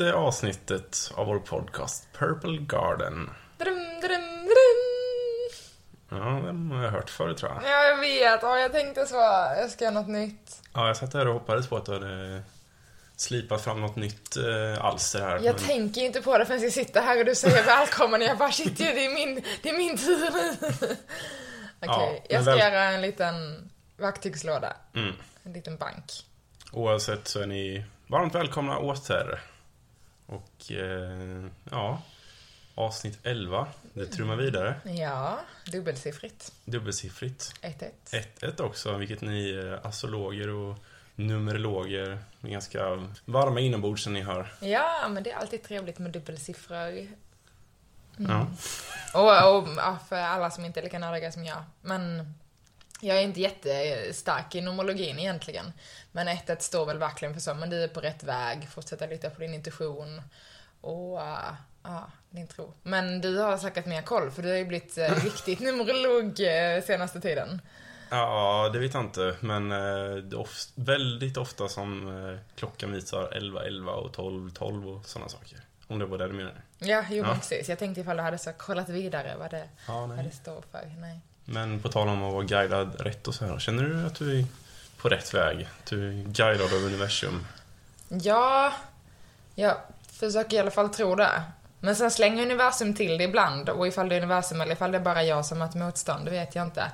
elfte avsnittet av vår podcast Purple Garden. Drum, drum, drum. Ja, den har jag hört förut tror jag. Ja, jag vet. Ja, jag tänkte så. Jag ska göra något nytt. Ja, jag satt här och hoppades på att du hade slipat fram något nytt eh, alster här. Jag men- tänker ju inte på det förrän jag sitter här och du säger välkommen. Jag bara shit, det är min, det är min tur nu. Okej, Ja, men jag ska väl- göra en liten verktygslåda. Mm. En liten bank. Oavsett så är ni varmt välkomna åter. Och eh, ja, avsnitt 11. Det trummar vidare. Ja, dubbelsiffrigt. Dubbelsiffrigt. 1-1. 1-1 också, vilket ni eh, astrologer och numerologer är ganska varma inombords som ni hör. Ja, men det är alltid trevligt med dubbelsiffror. Ja. Och, och ja, för alla som inte är lika nördiga som jag. Men jag är inte jättestark i nomologin egentligen. Men 1 står väl verkligen för så, men du är på rätt väg, fortsätta lita på din intuition och uh, ja, din tro. Men du har säkert mer koll, för du har ju blivit uh, riktigt numerolog uh, senaste tiden. Ja, det vet jag inte. Men eh, det är of- väldigt ofta som eh, klockan visar 11, 11 och 12, 12 och sådana saker. Om det var det du menade. Ja, jo Ja. precis. Jag tänkte ifall du hade så kollat vidare vad det, Ja, vad det står för. Nej. Men på tal om att vara guidad rätt och så här. Känner du att du är på rätt väg? Att du är guidad av universum? Ja, jag försöker i alla fall tro det. Men sen slänger universum till det ibland och ifall det är universum eller ifall det är bara jag som möter motstånd, det vet jag inte.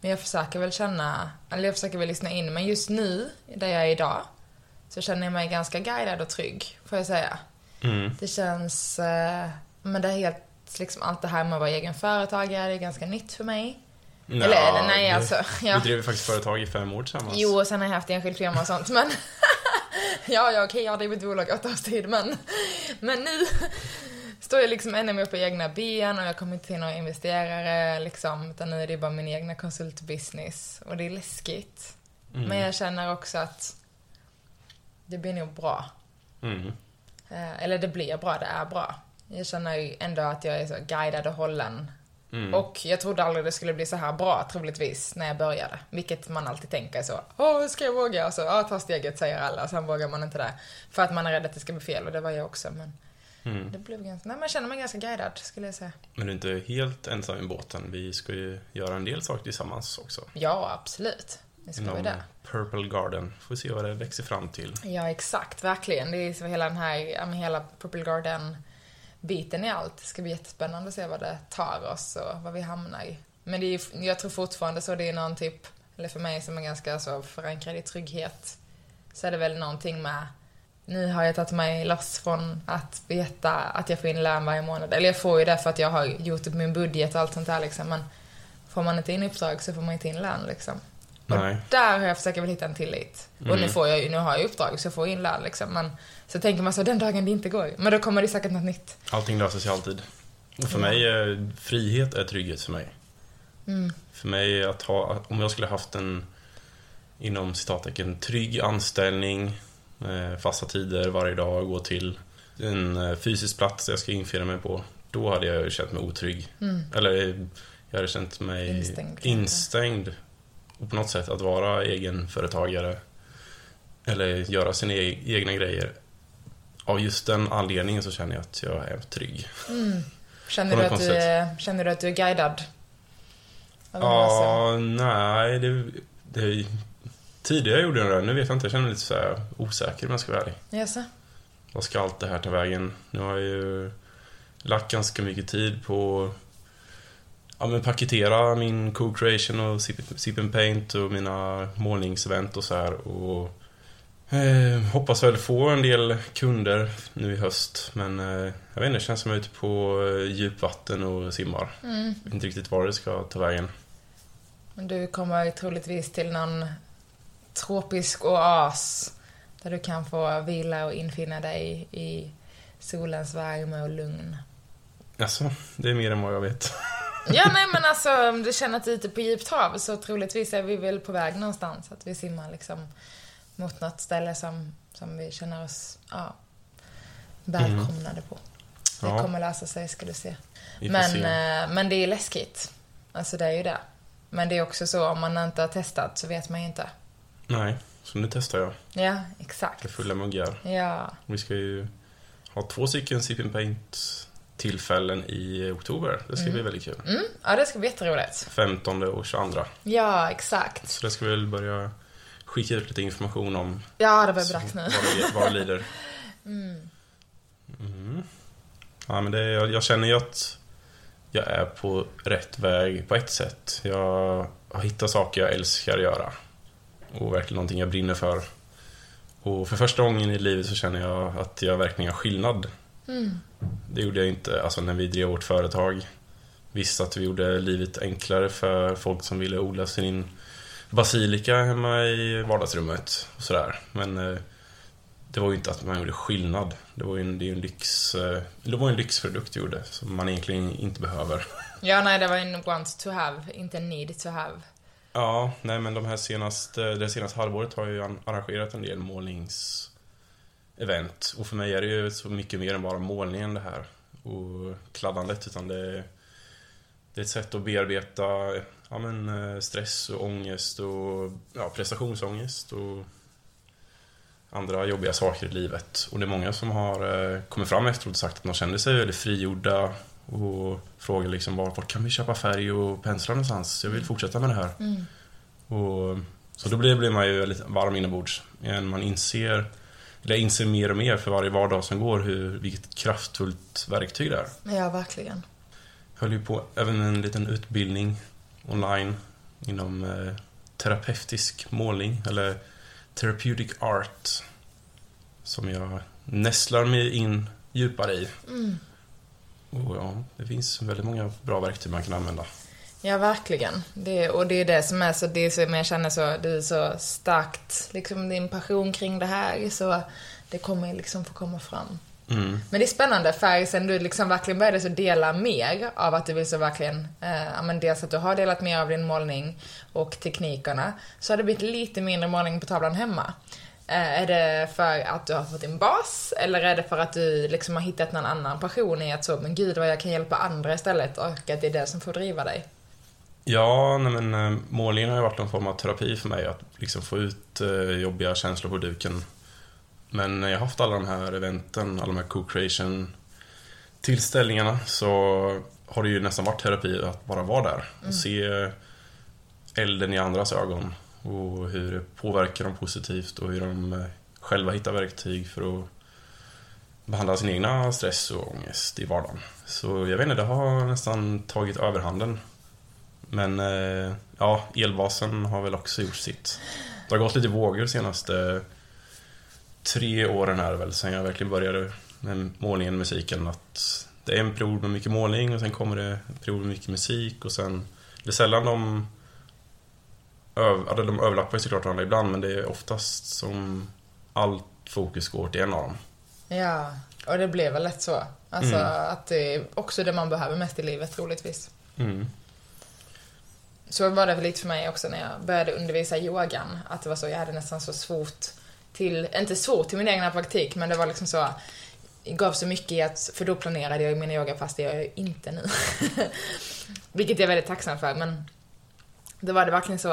Men jag försöker väl känna, eller jag försöker väl lyssna in, men just nu, där jag är idag, så känner jag mig ganska guidad och trygg, får jag säga. Mm. Det känns, eh, men det är helt, liksom allt det här med att vara egen företagare, det är ganska nytt för mig. Nja, eller, eller nej, vi- alltså. Ja. Vi drev faktiskt företag i fem år tillsammans. Jo, och sen har jag haft enskild firma och sånt, men... ja, ja, okej, jag har drivit bolag åtta års tid, men... Men nu står jag liksom ännu mer på egna ben och jag kommer inte till några investerare, liksom, utan nu är det bara min egna konsultbusiness. Och det är läskigt. Mm. Men jag känner också att det blir nog bra. Mm. Eh, Eller det blir bra, det är bra. Jag känner ju ändå att jag är så guidad och hållen. Mm. Och jag trodde aldrig det skulle bli så här bra, troligtvis, när jag började. Vilket man alltid tänker så, åh, hur ska jag våga? Och så, ja, ta steget, säger alla, och sen vågar man inte det. För att man är rädd att det ska bli fel, och det var jag också. Men Mm. det blev ganska, nej jag känner mig ganska guidad, skulle jag säga. Men du är inte helt ensam i båten. Vi ska ju göra en del saker tillsammans också. Ja, absolut. Det ska vi Inom det. Purple Garden. Får se vad det växer fram till. Ja, exakt, verkligen. Det är så hela den här, hela Purple Garden biten i allt. Det ska bli jättespännande att se vad det tar oss och vad vi hamnar i. Men det är, jag tror fortfarande så det är någon typ, eller för mig som är ganska så förankrad i trygghet, så är det väl någonting med nu har jag tagit mig loss från att veta att jag får in lön varje månad. Eller jag får ju det för att jag har gjort upp min budget och allt sånt där liksom. Men får man inte in uppdrag så får man inte in lön liksom. Nej. Och där har jag försökt väl hitta en tillit. Och nu Mm. får jag ju, nu har jag uppdrag så jag får in lön liksom. Men så tänker man så, den dagen det inte går. Men då kommer det säkert något nytt. Allting löser sig alltid. Och för mig frihet är trygghet för mig. Mm. För mig att ha, om jag skulle haft en inom citattecken trygg anställning, eh, fasta tider varje dag, gå till en eh, fysisk plats jag ska infinna mig på. Då hade jag känt mig otrygg. Mm. Eller jag hade känt mig Instängd, instängd. Och på något sätt att vara egenföretagare eller göra sina e- egna grejer. Av just den anledningen så känner jag att jag är trygg. Mm. Känner, du att du, är- känner du att du är guidad? Ja, nej, det, det... Tidigare gjorde jag det, nu vet jag inte. Jag känner mig lite så osäker om jag ska vara ärlig. Jaså? Vad ska allt det här ta vägen? Nu har jag ju lagt ganska mycket tid på ja, men paketera min co-creation och sip, sip and paint och mina målningsevent och så här. Och eh, hoppas väl få en del kunder nu i höst. Men eh, jag vet inte, det känns som jag är ute på eh, djupvatten och simmar. Mm. Vet inte riktigt var det ska ta vägen. Men du kommer troligtvis till någon tropisk oas där du kan få vila och infinna dig i solens värme och lugn. Alltså, det är mer än vad jag vet. Ja, nej men alltså om du känner att du är ute på djupt hav så troligtvis är vi väl på väg någonstans. Att vi simmar liksom mot något ställe som, som vi känner oss ja, välkomnade på. Det Ja. kommer lösa sig, ska du se. Men, se. eh, men det är läskigt. Alltså det är ju det. Men det är också så, om man inte har testat så vet man ju inte. Nej. Så nu testar jag. Ja, med exakt. fulla muggar. Ja. Vi ska ju ha två stycken Sip Paint tillfällen i oktober. Det ska bli väldigt kul. Mm, ja, det ska bli jätteroligt. 15 och 22. Ja, exakt. Så det ska vi väl börja skicka ut lite information om Ja, det börjar bli dags nu. vad vad lider. Mm. Ja, men det, jag, jag känner ju att jag är på rätt väg på ett sätt. Jag har hittat saker jag älskar att göra. Och verkligen någonting jag brinner för. Och för första gången i livet så känner jag att jag verkligen har skillnad. Det gjorde jag inte alltså när vi drev vårt företag. Visst att vi gjorde livet enklare för folk som ville odla sin basilika hemma i vardagsrummet och sådär. Men eh, det var ju inte att man gjorde skillnad. Det var ju en, det en lyx... eh, Det var en lyxprodukt vi gjorde som man egentligen inte behöver. Ja, nej, det var en want to have, inte en need to have. Ja, nej men de här senaste, det senaste halvåret har jag ju an- arrangerat en del målningsevent. Och för mig är det ju så mycket mer än bara målningen det här. Och kladdandet, utan det, det är ett sätt att bearbeta ja, men, eh, stress och ångest och ja, prestationsångest och andra jobbiga saker i livet. Och det är många som har eh, kommit fram efteråt och sagt att de kände sig väldigt frigjorda och frågar liksom var, vart kan vi köpa färg och penslar någonstans? Jag vill fortsätta med det här. Och, så då blir, blir man ju lite varm inombords. Igen, Man inser, jag inser mer och mer för varje vardag som går hur, vilket kraftfullt verktyg det är. Ja, verkligen. Jag höll ju på även en liten utbildning online inom eh, terapeutisk målning, eller therapeutic art. Som jag nästlar mig in djupare i. Och ja, det finns väldigt många bra verktyg man kan använda. Ja, verkligen. Det, och det är det som är så, det som jag känner så, det är så starkt, liksom din passion kring det här, så det kommer liksom få komma fram. Mm. Men det är spännande, för sen du liksom verkligen började så dela mer av att du vill så verkligen, eh, men dels att du har delat mer av din målning och teknikerna, så har det blivit lite mindre målning på tavlan hemma. Eh, är det för att du har fått din bas, eller är det för att du liksom har hittat någon annan passion i att så, men gud vad jag kan hjälpa andra istället, och att det är det som får driva dig? Ja, men eh, målningen har ju varit en form av terapi för mig. Att liksom få ut eh, jobbiga känslor på duken. Men när jag har haft alla de här eventen, alla de här co-creation tillställningarna så har det ju nästan varit terapi att bara vara där och se elden i andras ögon och hur det påverkar dem positivt och hur de eh, själva hittar verktyg för att behandla sin egna stress och ångest i vardagen. Så jag vet inte, det har nästan tagit överhanden. Men eh, ja, elbasen har väl också gjort sitt. Det har gått lite vågor de senaste tre åren här väl, sen jag verkligen började med målningen och musiken. Att det är en period med mycket målning och sen kommer det en period med mycket musik och sen... Det är sällan de... Öv, de överlappar ju såklart varandra ibland men det är oftast som allt fokus går till en av dem. Ja, och det blev väl lätt så. Alltså Mm. att det är också det man behöver mest i livet, troligtvis. Mm. Så var det väl lite för mig också när jag började undervisa i yogan. Att det var så, jag hade nästan så svårt till, inte svårt till min egna praktik, men det var liksom så, gav så mycket i att, för då planerade jag ju mina yogapass, det gör jag ju inte nu. Vilket jag är väldigt tacksam för, men då var det verkligen så,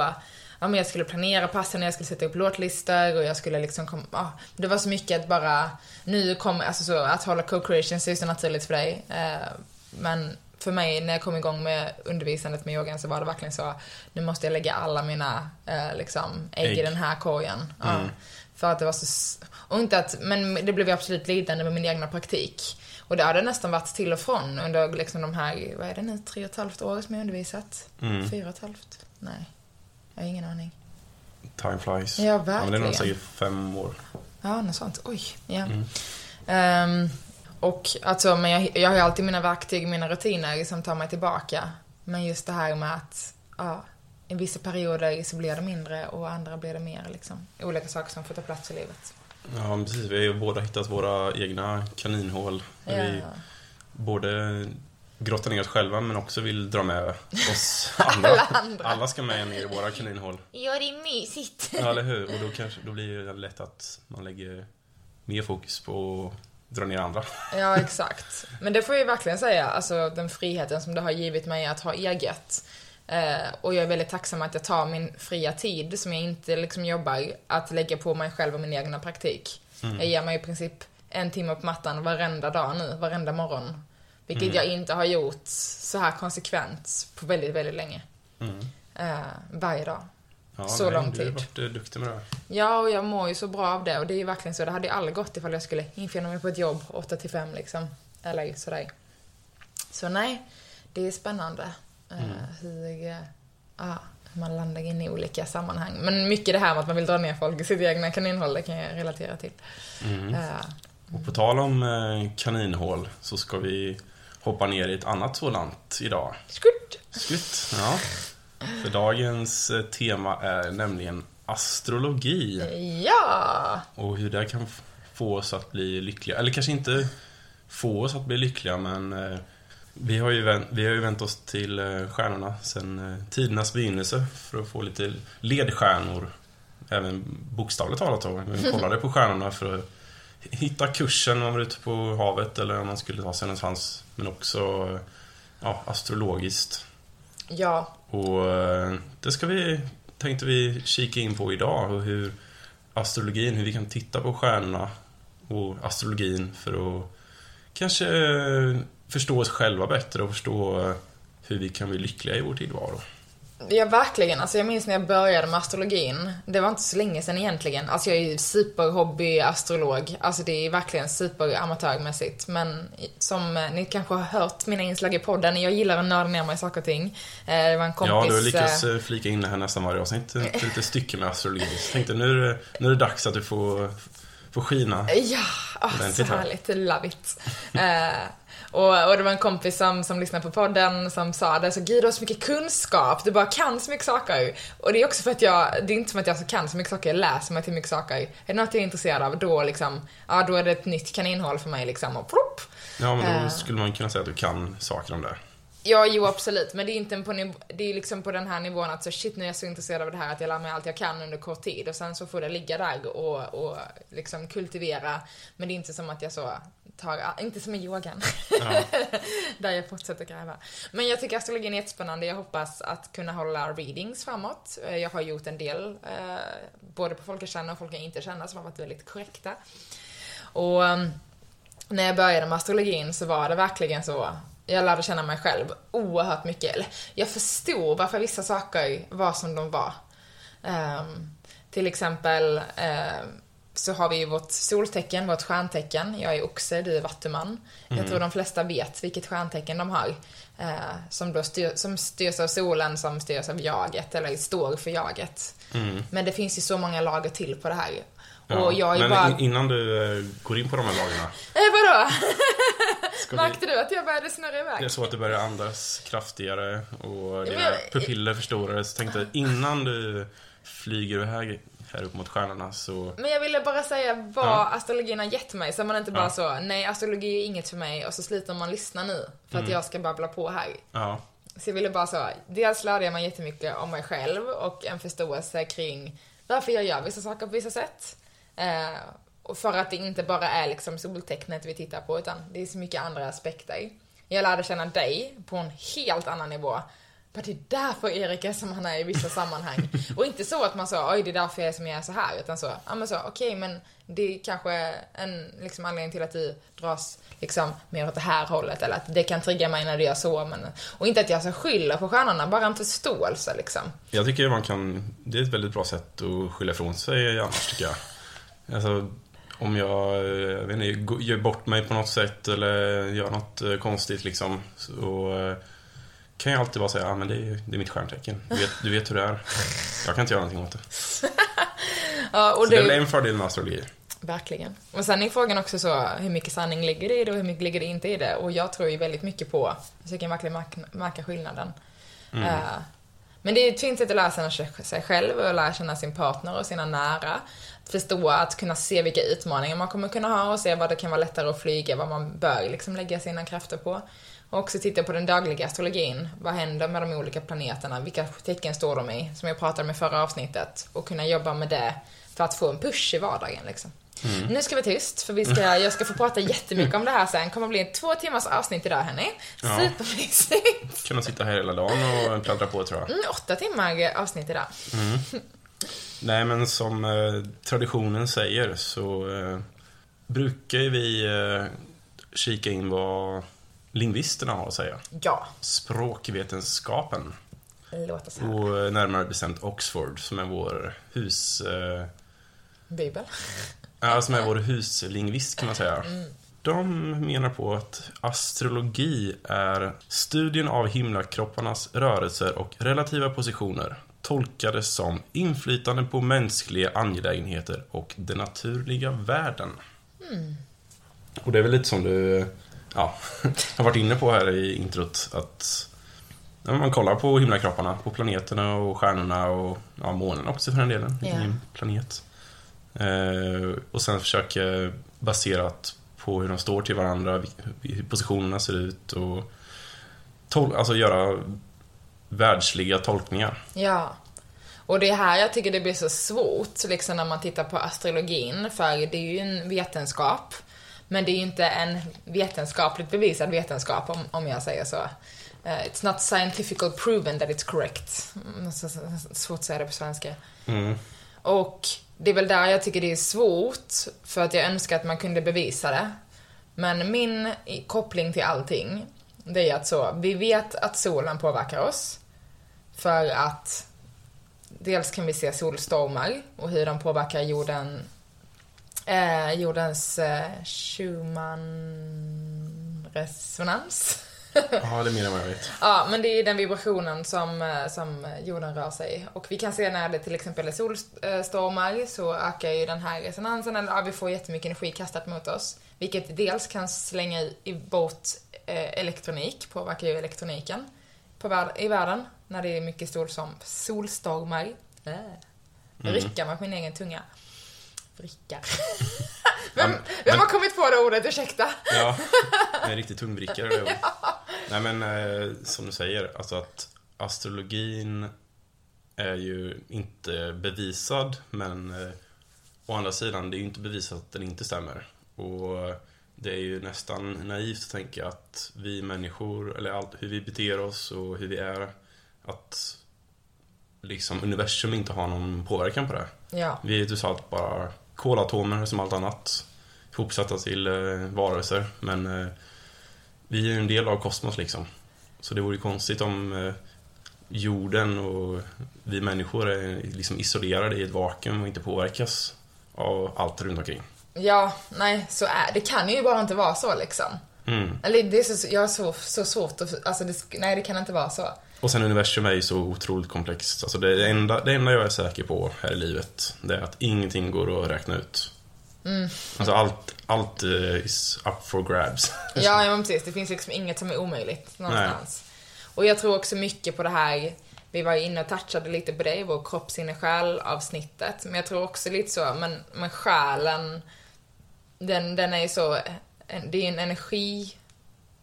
ja men jag skulle planera passen, jag skulle sätta upp låtlistor och jag skulle liksom komma, ja, det var så mycket att bara, nu kommer, alltså så, att hålla co-creation är ju så naturligt för dig. Eh, men för mig, när jag kom igång med undervisandet med yogan så var det verkligen så, nu måste jag lägga alla mina eh, liksom, ägg, i Ägg. den här korgen. Ja. Mm. För att det var så, och inte att, men det blev ju absolut lidande med min egna praktik. Och det har det nästan varit till och från under liksom de här, vad är det nu, tre och ett halvt år som jag undervisat? Mm. Fyra och ett halvt? Nej. Jag har ingen aning. Time flies. Ja, men det är nog verkligen. säkert fem år. Ja, något sånt. Oj. Ja. Mm. Ehm, och alltså, men jag, jag har ju alltid mina verktyg, mina rutiner som tar mig tillbaka. Men just det här med att, ja, i vissa perioder så blir det mindre och andra blir det mer liksom. Olika saker som får ta plats i livet. Ja, precis. Vi har ju båda hittat våra egna kaninhål. Där vi Ja. både grottar ner oss själva men också vill dra med oss andra. Alla andra. Alla ska med ner i våra kaninhål. Ja, det är mysigt. Ja, eller hur? Och då, kanske, då blir det lätt att man lägger mer fokus på dra ner andra. Ja, exakt. Men det får jag ju verkligen säga, alltså den friheten som det har givit mig att ha eget. Eh, och jag är väldigt tacksam att jag tar min fria tid, som jag inte liksom jobbar, att lägga på mig själv och min egna praktik. Jag ger mig i princip en timme på mattan varenda dag nu, varenda morgon. Vilket jag inte har gjort så här konsekvent på väldigt, väldigt länge. Eh, varje dag. Ja, Så nej, lång Du har tid. varit eh, duktig med det. här. Ja, och jag mår ju så bra av det och det är ju verkligen så. Det hade ju aldrig gått ifall jag skulle infinna mig på ett jobb 8 till 5 liksom. Eller sådär. Så nej, det är spännande eh, hur, eh, ja, hur man landar in i olika sammanhang. Men mycket det här med att man vill dra ner folk i sitt egna kaninhål, det kan jag relatera till. Eh, Och på tal om kaninhål så ska vi hoppa ner i ett annat sådant idag. skutt! Skutt, ja. För dagens eh, tema är nämligen astrologi Ja! och hur det kan få oss att bli lyckliga. Eller kanske inte få oss att bli lyckliga, men eh, vi har ju vänt, vi har ju vänt oss till eh, stjärnorna sedan tidernas begynnelse för att få lite ledstjärnor. Även bokstavligt talat då. Vi kollade på stjärnorna för att hitta kursen om man var ute på havet eller om man skulle ta sig någonstans. Men också ja, astrologiskt. Ja, Och eh, det ska vi, tänkte vi kika in på idag. Och hur astrologin, hur vi kan titta på stjärnorna och astrologin för att kanske eh, förstå oss själva bättre och förstå eh, hur vi kan bli lyckliga i vår tillvaro. Ja, verkligen. Alltså, jag minns när jag började med astrologin. Det var inte så länge sedan egentligen. Alltså, jag är ju superhobby-astrolog. Alltså, det är verkligen superamatörmässigt. Men som eh, ni kanske har hört mina inslag i podden, jag gillar att nörda ner mig i saker och ting. Eh, Det var en kompis... Ja, du lyckas eh, eh, flika in det här nästan varje avsnitt. Ett litet stycke med astrologi. Så tänkte nu är, det, nu är det dags att du får, får skina. Ja, oh, så här. härligt. Love it. Och, och det var en kompis som, som lyssnade på podden som sa det, så gud du har så mycket kunskap, du bara kan så mycket saker. Och det är också för att jag, det är inte som att jag så kan så mycket saker, jag läser mig till mycket saker. Är det något jag är intresserad av, då liksom, ja då är det ett nytt kaninhål för mig liksom och plopp. Ja, men då Eh. skulle man kunna säga att du kan saker om det. Ja, jo absolut. Men det är inte på niv- det är liksom på den här nivån att så shit nu är jag så intresserad av det här att jag lär mig allt jag kan under kort tid och sen så får det ligga där och, och liksom kultivera. Men det är inte som att jag så tar, inte som i yogan. Ja. där jag fortsätter gräva. Men jag tycker astrologin är jättespännande. Jag hoppas att kunna hålla readings framåt. Eh, Jag har gjort en del, eh, både på folk jag känner och folk jag inte känner, som har varit väldigt korrekta. Och um, när jag började med astrologin så var det verkligen så, jag lärde känna mig själv oerhört mycket. Eller, jag förstod varför vissa saker var som de var. Ehm, till exempel ehm, så har vi ju vårt soltecken, vårt stjärntecken. Jag är oxe, du är vattuman. Jag tror de flesta vet vilket stjärntecken de har. Eh, som då styr, som styrs av solen, som styrs av jaget, eller står för jaget. Men det finns ju så många lager till på det här. Och jag är Men bara... in- innan du eh, går in på de här lagarna. Eh, vadå? Märkte du att jag började snurra iväg? Jag såg att du började andas kraftigare och dina jag- pupiller förstorades. Tänkte innan du flyger iväg här upp mot stjärnorna så... Men jag ville bara säga vad Ja. astrologin har gett mig, så man inte bara Ja. så, nej astrologi är inget för mig och så slutar man lyssna nu för Mm. att jag ska babbla på här. Ja. Så jag ville bara så, dels lärde jag mig jättemycket om mig själv och en förståelse kring varför jag gör vissa saker på vissa sätt. Eh, för att det inte bara är liksom soltecknet vi tittar på, utan det är så mycket andra aspekter. Jag lärde känna dig på en helt annan nivå. För det är därför Erik är som han är i vissa sammanhang. Och inte så att man sa, oj det är därför jag är som jag är så här. Utan så, ja men så, okej men det är kanske en liksom, anledning till att du dras liksom mer åt det här hållet. Eller att det kan trigga mig när du gör så. Men, och inte att jag så skyller på stjärnorna, bara en förståelse liksom. Jag tycker man kan... Det är ett väldigt bra sätt att skylla ifrån sig annars tycker jag. Alltså, om jag, eh, jag vet inte, gör bort mig på något sätt eller gör något eh, konstigt liksom. Så eh, kan jag alltid bara säga, ja men det är, det är mitt stjärntecken. Du vet, du vet hur det är. Jag kan inte göra någonting åt det. Ja, och Så det är det, väl en fördel med astrologi. Verkligen. Och sen är frågan också så, hur mycket sanning ligger det i det och hur mycket ligger det inte i det? Och jag tror ju väldigt mycket på, så jag kan verkligen märka, märka skillnaden. Eh, men det är ett fint sätt att lära känna sig- själv och lära känna sin partner och sina nära. Att förstå, att kunna se vilka utmaningar man kommer kunna ha och se vad det kan vara lättare att flyga, vad man bör liksom lägga sina krafter på. Och också titta på den dagliga astrologin. Vad händer med de olika planeterna? Vilka tecken står de i? Som jag pratade om i förra avsnittet. Och kunna jobba med det för att få en push i vardagen liksom. Nu ska vi tyst, för vi ska, jag ska få prata jättemycket om det här sen. Kommer bli två timmars avsnitt idag, hörni. Ja. Supermysigt. Kunna sitta här hela dagen och pladdra på tror jag. Mm, åtta timmar avsnitt idag. Nej, men som eh, traditionen säger så eh, brukar ju vi eh, kika in vad lingvisterna har att säga. Ja, Språkvetenskapen. låt oss höra. Och eh, närmare bestämt Oxford som är vår hus... Eh, Bibel. Ja, som är vår huslingvist kan man säga. De menar på att astrologi är studien av himlakropparnas rörelser och relativa positioner tolkade som inflytande på mänskliga angelägenheter och den naturliga världen. Och det är väl lite som du ja, har varit inne på här i introt att när man kollar på himlakropparna, på planeterna och stjärnorna och ja, månen också för den delen, ingen planet. Eh, och sen försöker baserat på hur de står till varandra, hur positionerna ser ut och tol- alltså göra världsliga tolkningar. Ja. Och det är här jag tycker det blir så svårt, liksom när man tittar på astrologin, för det är ju en vetenskap. Men det är ju inte en vetenskapligt bevisad vetenskap, om, om jag säger så. Eh, it's not scientifically proven that it's correct. Mm, Svårt att säga det på svenska. Mm. Och det är väl där jag tycker det är svårt, för att jag önskar att man kunde bevisa det. Men min koppling till allting, det är att så, vi vet att solen påverkar oss. För att dels kan vi se solstormar och hur de påverkar jorden, eh, jordens eh, Schumann-resonans. Ja, det är mer än vad jag vet. Ja, men det är den vibrationen som, eh, som jorden rör sig i. Och vi kan se när det till exempel är solstormar så ökar ju den här resonansen, eller ja, vi får jättemycket energi kastat mot oss. Vilket dels kan slänga i- bort eh, elektronik, påverkar ju elektroniken på värld, i världen. När det är mycket solstorm, solstormar. Äh. Jag ryckar med min egen tunga. Vrickar. vem, men- vem har kommit på det ordet, ursäkta? Ja, en riktig tungvrickare det ordet. Nej men eh, som du säger, alltså att astrologin är ju inte bevisad men eh, å andra sidan, det är ju inte bevisat att den inte stämmer. Och det är ju nästan naivt att tänka att vi människor, eller allt, hur vi beter oss och hur vi är, att liksom universum inte har någon påverkan på det. Ja. Vi är ju allt bara kolatomer som allt annat. Ihopsatta till eh, varelser. Men eh, vi är ju en del av kosmos liksom. Så det vore ju konstigt om eh, jorden och vi människor är liksom isolerade i ett vakuum och inte påverkas av allt runt omkring. Ja, nej, så är det. kan ju bara inte vara så liksom. Mm. Eller det är så, jag har så, så svårt att, alltså det, nej det kan inte vara så. Och sen universum är ju så otroligt komplext. Alltså det, enda, det enda jag är säker på här i livet, det är att ingenting går att räkna ut. Alltså allt, allt eh, is up for grabs. Ja, ja men precis. Det finns liksom inget som är omöjligt någonstans. Och jag tror också mycket på det här, vi var ju inne och touchade lite på det i vår kropp, sinne, själ avsnittet. Men jag tror också lite så, men, men själen, den, den är ju så, det är ju en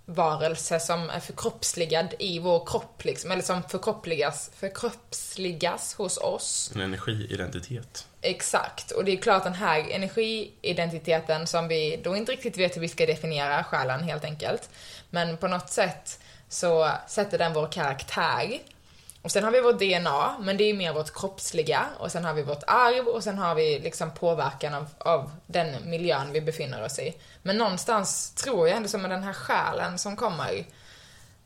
energivarelse som är förkroppsligad i vår kropp liksom, eller som förkroppsligas, förkroppsligas hos oss. En energiidentitet. Exakt, och det är klart den här energiidentiteten som vi då inte riktigt vet hur vi ska definiera själen helt enkelt. Men på något sätt så sätter den vår karaktär. Och sen har vi vårt DNA, men det är mer vårt kroppsliga. Och sen har vi vårt arv och sen har vi liksom påverkan av, av den miljön vi befinner oss i. Men någonstans tror jag ändå som med den här själen som kommer,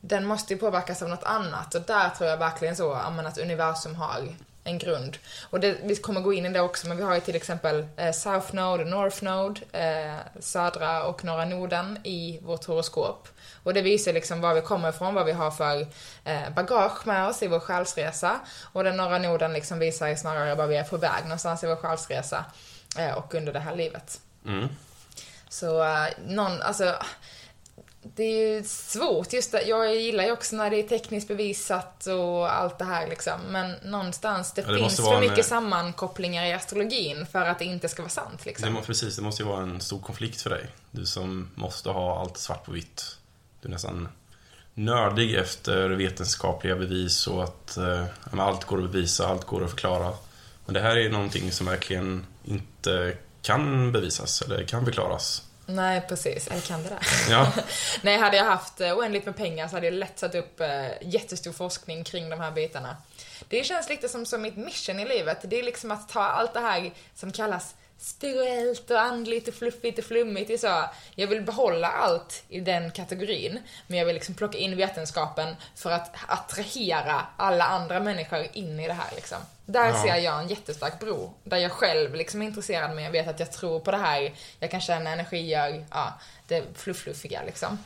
den måste ju påverkas av något annat. Och där tror jag verkligen så, att universum har en grund. Och det, vi kommer gå in i det också, men vi har ju till exempel eh, South Node och North Node, eh, södra och norra noden i vårt horoskop. Och det visar liksom var vi kommer ifrån, vad vi har för eh, bagage med oss i vår själsresa. Och den norra noden liksom visar ju snarare var vi är på väg någonstans i vår själsresa eh, och under det här livet. Mm. Så eh, någon, alltså det är ju svårt just det. Jag gillar ju också när det är tekniskt bevisat och allt det här liksom. Men någonstans, det, Ja, det finns för vara en, mycket eh, sammankopplingar i astrologin för att det inte ska vara sant Det liksom. må, precis, det måste ju vara en stor konflikt för dig. Du som måste ha allt svart på vitt. Du är nästan nördig efter vetenskapliga bevis och att eh, allt går att bevisa, allt går att förklara. Men det här är någonting som verkligen inte kan bevisas eller kan förklaras. Nej, precis. Eller kan det där? Ja, Nej, hade jag haft eh, oändligt med pengar så hade jag lätt satt upp eh, jättestor forskning kring de här bitarna. Det känns lite som, som mitt mission i livet. Det är liksom att ta allt det här som kallas spirituellt och andligt och fluffigt och flummigt. Det är så, jag vill behålla allt i den kategorin, men jag vill liksom plocka in vetenskapen för att attrahera alla andra människor in i det här liksom. Där Ja. ser jag en jättestark bro, där jag själv liksom är intresserad, men jag vet att jag tror på det här, jag kan känna energier, ja, det fluff-fluffiga liksom.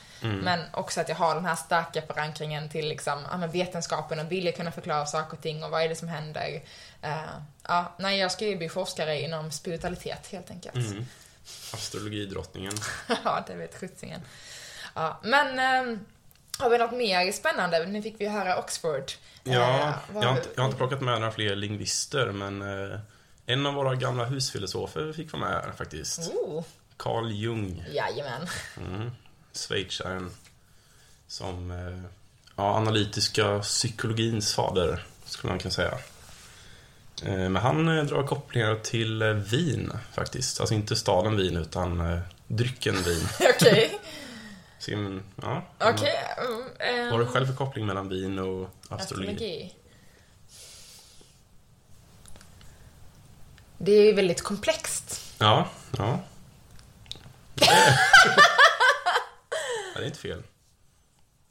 Men också att jag har den här starka förankringen till liksom, ja, men vetenskapen och vilja kunna förklara saker och ting och vad är det som händer. Eh, ja, nej, jag ska ju bli forskare inom spiritualitet helt enkelt. mm. astrologidrottningen. ja, det vet sjuttsingen. Ja, men ehm, har vi något mer spännande? Nu fick vi höra Oxford. Ja, Eh, vad jag har, inte, jag har inte plockat med några fler lingvister, men eh, en av våra gamla husfilosofer fick vara med här faktiskt. Oh, Carl Jung, jajamän. mm. schweizaren, som ja, analytiska psykologins fader, skulle man kunna säga. Eh, Men han eh, drar kopplingar till eh, vin faktiskt. Alltså inte staden vin, utan drycken vin. Okej. Ja, Okej. mm, Vad har du själv för koppling mellan vin och astrologi? Astrologi. Det är ju väldigt komplext. Ja, ja. Det är, det är inte fel.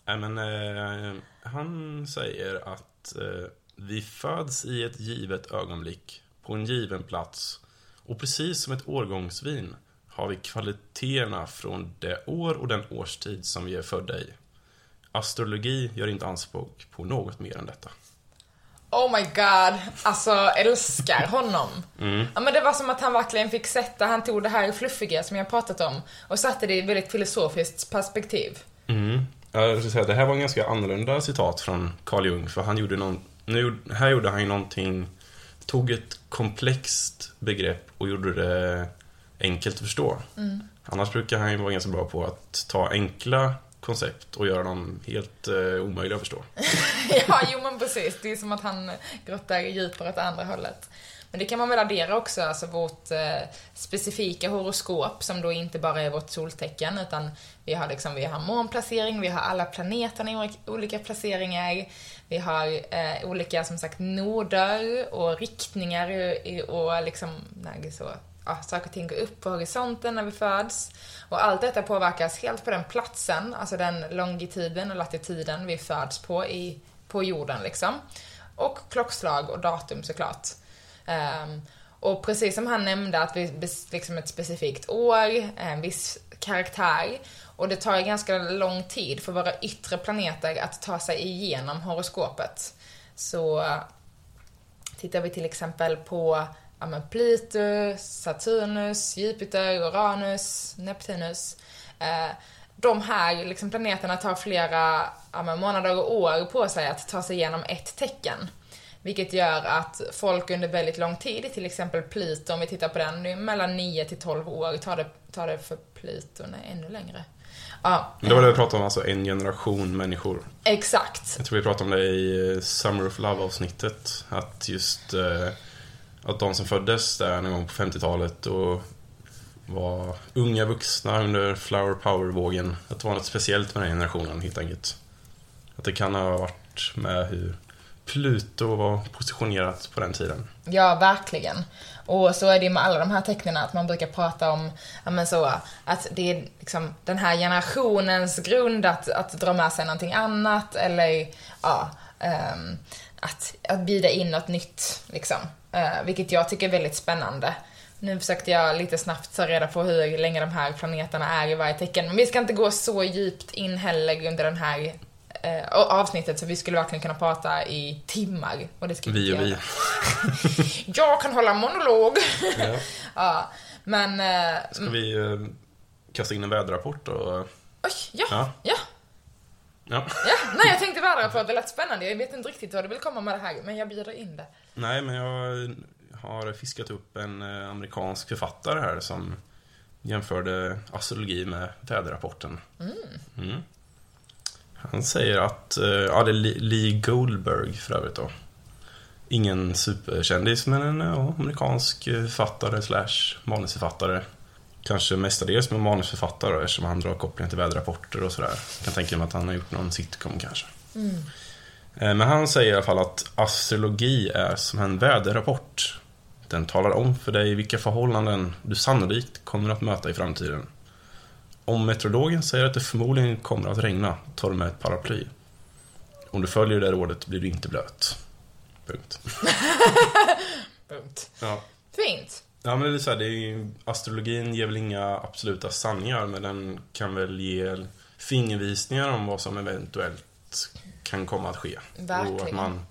Nej, men eh, han säger att eh, vi föds i ett givet ögonblick, på en given plats. Och precis som ett årgångsvin har vi kvaliteterna från det år och den årstid som vi är födda i. Astrologi gör inte anspråk på något mer än detta. Oh my god, alltså älskar honom. Ja, men det var som att han verkligen fick sätta, han tog det här fluffiga som jag pratat om och satte det i ett väldigt filosofiskt perspektiv. Mm. Jag ska säga, det här var en ganska annorlunda citat från Carl Jung, för han gjorde någon, nu, här gjorde han ju någonting, tog ett komplext begrepp och gjorde det enkelt att förstå. Annars brukar han ju vara ganska bra på att ta enkla koncept och göra dem helt eh, omöjliga att förstå. ja, jo men precis. Det är som att han grottar djupare åt andra hållet. Men det kan man väl addera också, alltså vårt eh, specifika horoskop som då inte bara är vårt soltecken utan vi har liksom, vi har månplacering, vi har alla planeterna i olika placeringar, vi har eh, olika som sagt noder och riktningar och, och liksom, när det så, ja, saker och ting går upp på horisonten när vi föds. Och allt detta påverkas helt på den platsen, alltså den longituden och latituden vi föds på i, på jorden liksom. Och klockslag och datum såklart. Um, och precis som han nämnde att vi liksom ett specifikt år, en viss karaktär. Och det tar ganska lång tid för våra yttre planeter att ta sig igenom horoskopet. Så tittar vi till exempel på ja, men Pluto, Saturnus, Jupiter, Uranus, Neptunus. Eh, de här liksom, planeterna tar flera ja, men månader och år på sig att ta sig igenom ett tecken. Vilket gör att folk under väldigt lång tid, till exempel Pluto, om vi tittar på den, det är mellan 9 till 12 år tar det, tar det för Pluto, nej ännu längre. Ja, Det var det vi pratade om, alltså en generation människor. exakt. Jag tror vi pratade om det i eh, Summer of Love-avsnittet. Att just eh, att de som föddes där någon gång på 50-talet och var unga vuxna under flower power-vågen. Att det var något speciellt med den generationen helt enkelt. Att det kan ha varit med hur Pluto var positionerat på den tiden. Ja, verkligen. Och så är det ju med alla de här tecknen att man brukar prata om, ja men så, att det är liksom den här generationens grund att, att dra med sig någonting annat eller, ja, um, att, att bjuda in något nytt liksom. Uh, vilket jag tycker är väldigt spännande. Nu försökte jag lite snabbt ta reda på hur länge de här planeterna är i varje tecken, men vi ska inte gå så djupt in heller under den här eh, avsnittet så vi skulle verkligen kunna prata i timmar. Och det ska Vi och vi. Jag kan hålla monolog. Ja. ja, men... Eh, Ska vi eh, kasta in en väderrapport och... oj, ja, Ja. ja, Ja. ja. Nej, jag tänkte väderrapport, det lät spännande. Jag vet inte riktigt vad du vill komma med det här, men jag bjuder in det. Nej, men jag har fiskat upp en eh, amerikansk författare här som jämförde astrologi med väderrapporten. Mm. Han säger att, eh, ja det är Lee- Goldberg för övrigt då. ingen superkändis, men en ja, amerikansk eh, författare slash manusförfattare. Kanske mestadels med manusförfattare eftersom han drar kopplingar till väderrapporter och sådär. Jag kan tänka mig att han har gjort någon sitcom kanske. Mm. Eh, Men han säger i alla fall att astrologi är som en väderrapport. Den talar om för dig vilka förhållanden du sannolikt kommer att möta i framtiden. Om meteorologen säger att det förmodligen kommer att regna, tar du med ett paraply. Om du följer det rådet blir du inte blöt. Punkt. Punkt. Ja. Fint. Ja, men det är så här, det är ju, astrologin ger väl inga absoluta sanningar, men den kan väl ge fingervisningar om vad som eventuellt kan komma att ske. Och att Verkligen. man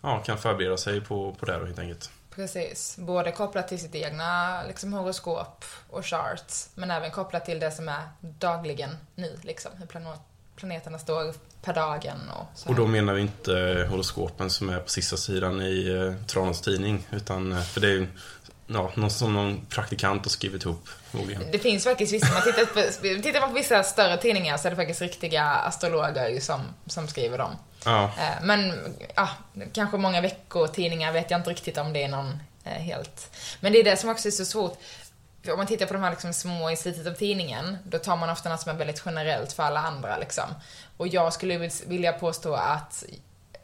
ja, kan förbereda sig på, på det helt enkelt. Precis. Både kopplat till sitt egna liksom, horoskop och chart, men även kopplat till det som är dagligen nu, liksom. Hur plan- planeterna står per dagen och så Och här. då menar vi inte horoskopen som är på sista sidan i eh, Tranås tidning, utan eh, för det är ju ja, någon som någon praktikant har skrivit ihop, förmodligen. Det finns faktiskt vissa, man tittar på, tittar man på vissa större tidningar så är det faktiskt riktiga astrologer som, som skriver dem. Ja, eh, Men, ja, kanske många veckotidningar vet jag inte riktigt om det är någon eh, helt. Men det är det som också är så svårt. För om man tittar på de här liksom små i slutet av tidningen, då tar man ofta något som är väldigt generellt för alla andra liksom. Och jag skulle vilja påstå att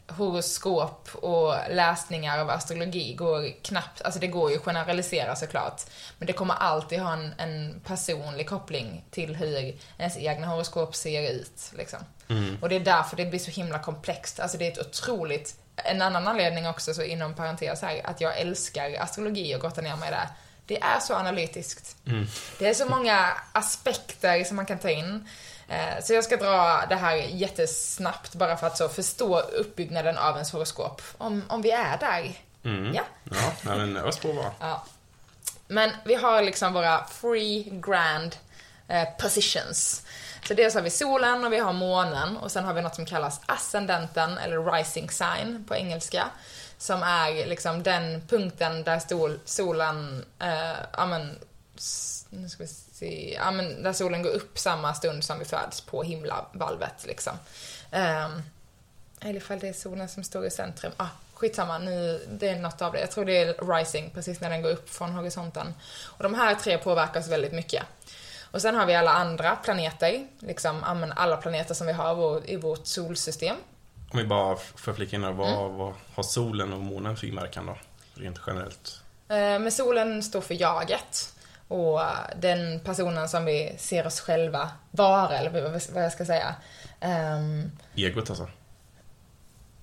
horoskop och läsningar av astrologi går knappt, alltså det går ju att generalisera såklart. Men det kommer alltid ha en, en personlig koppling till hur ens egna horoskop ser ut. Liksom. Och det är därför det blir så himla komplext. Alltså det är ett otroligt, en annan anledning också, så inom parentes här, att jag älskar astrologi och grottar ner mig där. Det är så analytiskt. Det är så många aspekter som man kan ta in. Eh, Så jag ska dra det här jättesnabbt bara för att så förstå uppbyggnaden av ens horoskop. Om, om vi är där. Ja. ja nej, men ös på bara. Ja. Men vi har liksom våra free grand eh, positions. Så dels har vi solen och vi har månen och sen har vi något som kallas ascendenten eller rising sign på engelska. Som är liksom den punkten där stol, solen, eh, ja men, s- nu ska vi se, ja men där solen går upp samma stund som vi föds på himlavalvet liksom. Ehm, eller ifall det är solen som står i centrum. Ah, skitsamma, nu, det är något av det. Jag tror det är rising, precis när den går upp från horisonten. Och de här tre påverkas väldigt mycket. Och sen har vi alla andra planeter, liksom alla planeter som vi har i vårt solsystem. Om vi bara får flika in här, vad, vad har solen och månen för inverkan då? Rent generellt. Eh, Men solen står för jaget. Och eh, den personen som vi ser oss själva vara, eller vad- jag ska säga. Ehm, Egot alltså.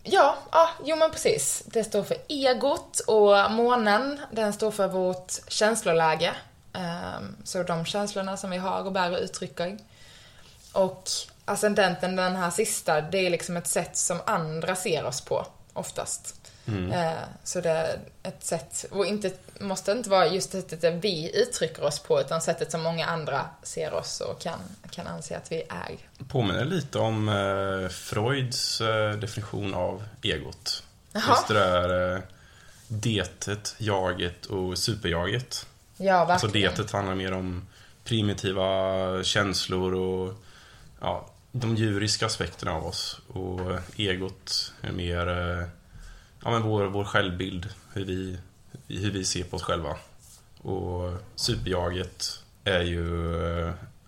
Ja, ja, jo men precis. Det står för egot och månen, den står för vårt känsloläge. Ehm, så de känslorna som vi har och bär och uttrycker. Och ascendenten, den här sista, det är liksom ett sätt som andra ser oss på, oftast. Eh, så det är ett sätt, och inte, måste inte vara just sättet där vi uttrycker oss på, utan sättet som många andra ser oss och kan, kan anse att vi är. Påminner lite om eh, Freuds eh, definition av egot. Jaha. Just det där detet, jaget och superjaget. Ja, Alltså verkligen. detet handlar mer om primitiva känslor och ja, de djuriska aspekterna av oss. Och egot är mer ja, men vår, vår självbild, hur vi, hur vi ser på oss själva. Och superjaget är ju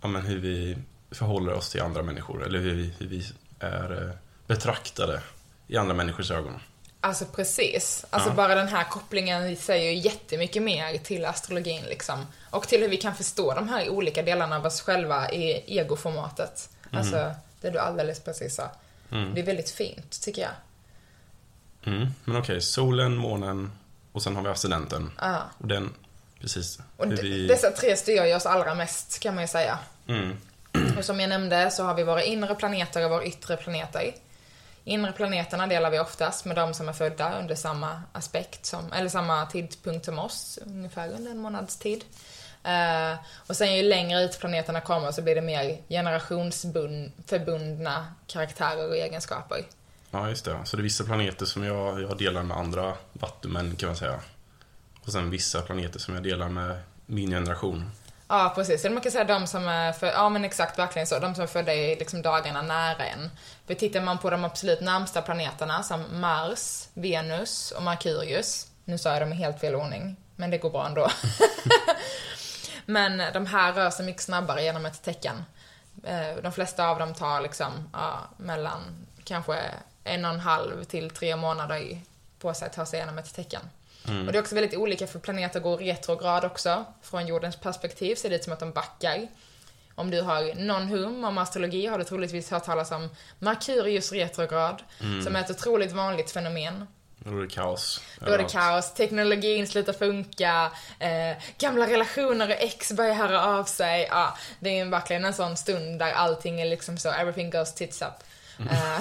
ja, men hur vi förhåller oss till andra människor, eller hur vi, hur vi är eh, betraktade i andra människors ögon. Alltså precis. Alltså Ja. bara den här kopplingen säger ju jättemycket mer till astrologin liksom. Och till hur vi kan förstå de här olika delarna av oss själva i egoformatet. Alltså, det du alldeles precis sa. Det är väldigt fint, tycker jag. Mm. Men okej, solen, månen och sen har vi ascendenten. Ja. Och den, precis. Och vi... dessa tre styr ju oss allra mest, kan man ju säga. Mm. Och som jag nämnde så har vi våra inre planeter och våra yttre planeter. Inre planeterna delar vi oftast med de som är födda under samma aspekt, som, eller samma tidpunkt som oss, ungefär under en månads tid. Eh, och sen ju längre ut planeterna kommer så blir det mer generationsförbundna karaktärer och egenskaper. Ja, just det. Så det är vissa planeter som jag, jag delar med andra vattumän, kan man säga. Och sen vissa planeter som jag delar med min generation. Ja, precis. Eller man kan säga de som är för, ja men exakt, verkligen så. De som är födda i liksom dagarna nära en. För tittar man på de absolut närmsta planeterna som Mars, Venus och Merkurius. Nu sa jag dem i helt fel ordning, men det går bra ändå. men de här rör sig mycket snabbare genom ett tecken. Eh, de flesta av dem tar liksom, ja, mellan kanske en och en halv till tre månader på sig att ta sig igenom ett tecken. Mm. Och det är också väldigt olika för planeter går retrograd också. Från jordens perspektiv ser det ut som att de backar. Om du har någon hum om astrologi har du troligtvis hört talas om Merkurius retrograd, mm. som är ett otroligt vanligt fenomen. Då är det kaos. Då är det kaos, teknologin slutar funka, eh, gamla relationer och ex börjar höra av sig. Ja, det är verkligen en sån stund där allting är liksom så, everything goes tits up. Mm. Eh,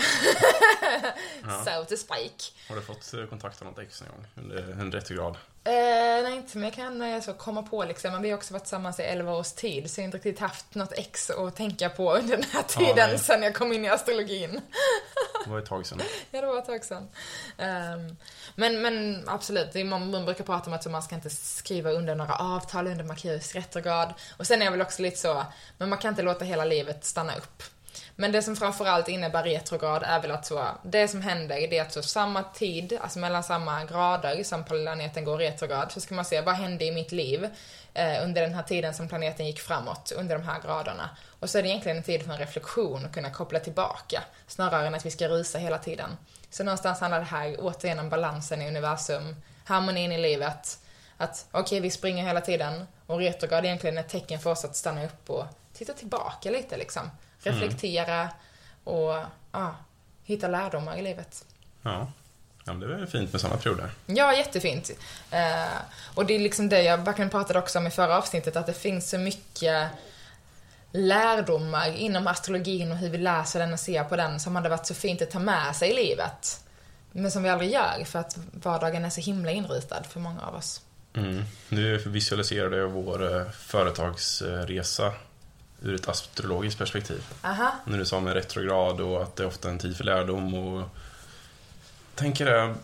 so to speak. Har du fått eh, kontakta något ex någon gång under en retrograd? Eh, nej, inte men jag kan eh, så komma på liksom. Men vi har också varit tillsammans i 11 års tid, så jag har inte riktigt haft något ex att tänka på under den här tiden ja, sen jag kom in i astrologin. det var ett tag sedan. ja, det var ett tag sedan. Um, men, men absolut, man, man brukar prata om att man ska inte skriva under några avtal under Merkurius retrograd. Och sen är jag väl också lite så, men man kan inte låta hela livet stanna upp. Men det som framförallt innebär retrograd är väl att så, det som händer det är att så samma tid, alltså mellan samma grader som planeten går retrograd, så ska man se vad hände i mitt liv eh, under den här tiden som planeten gick framåt, under de här graderna. Och så är det egentligen en tid för en reflektion och kunna koppla tillbaka, snarare än att vi ska rusa hela tiden. Så någonstans handlar det här återigen om balansen i universum, harmonin i livet, att okej, okay, vi springer hela tiden och retrograd är egentligen ett tecken för oss att stanna upp och titta tillbaka lite liksom reflektera och ja, hitta lärdomar i livet. Ja. Ja, det är fint med sådana perioder. Ja, jättefint. Eh, och det är liksom det jag verkligen pratade också om i förra avsnittet, att det finns så mycket lärdomar inom astrologin och hur vi läser den och ser på den som hade varit så fint att ta med sig i livet. Men som vi aldrig gör för att vardagen är så himla inrutad för många av oss. Mm. Nu visualiserade jag vår eh, företagsresa ur ett astrologiskt perspektiv. Aha. När du sa med retrograd och att det är ofta en tid för lärdom och... Tänker det,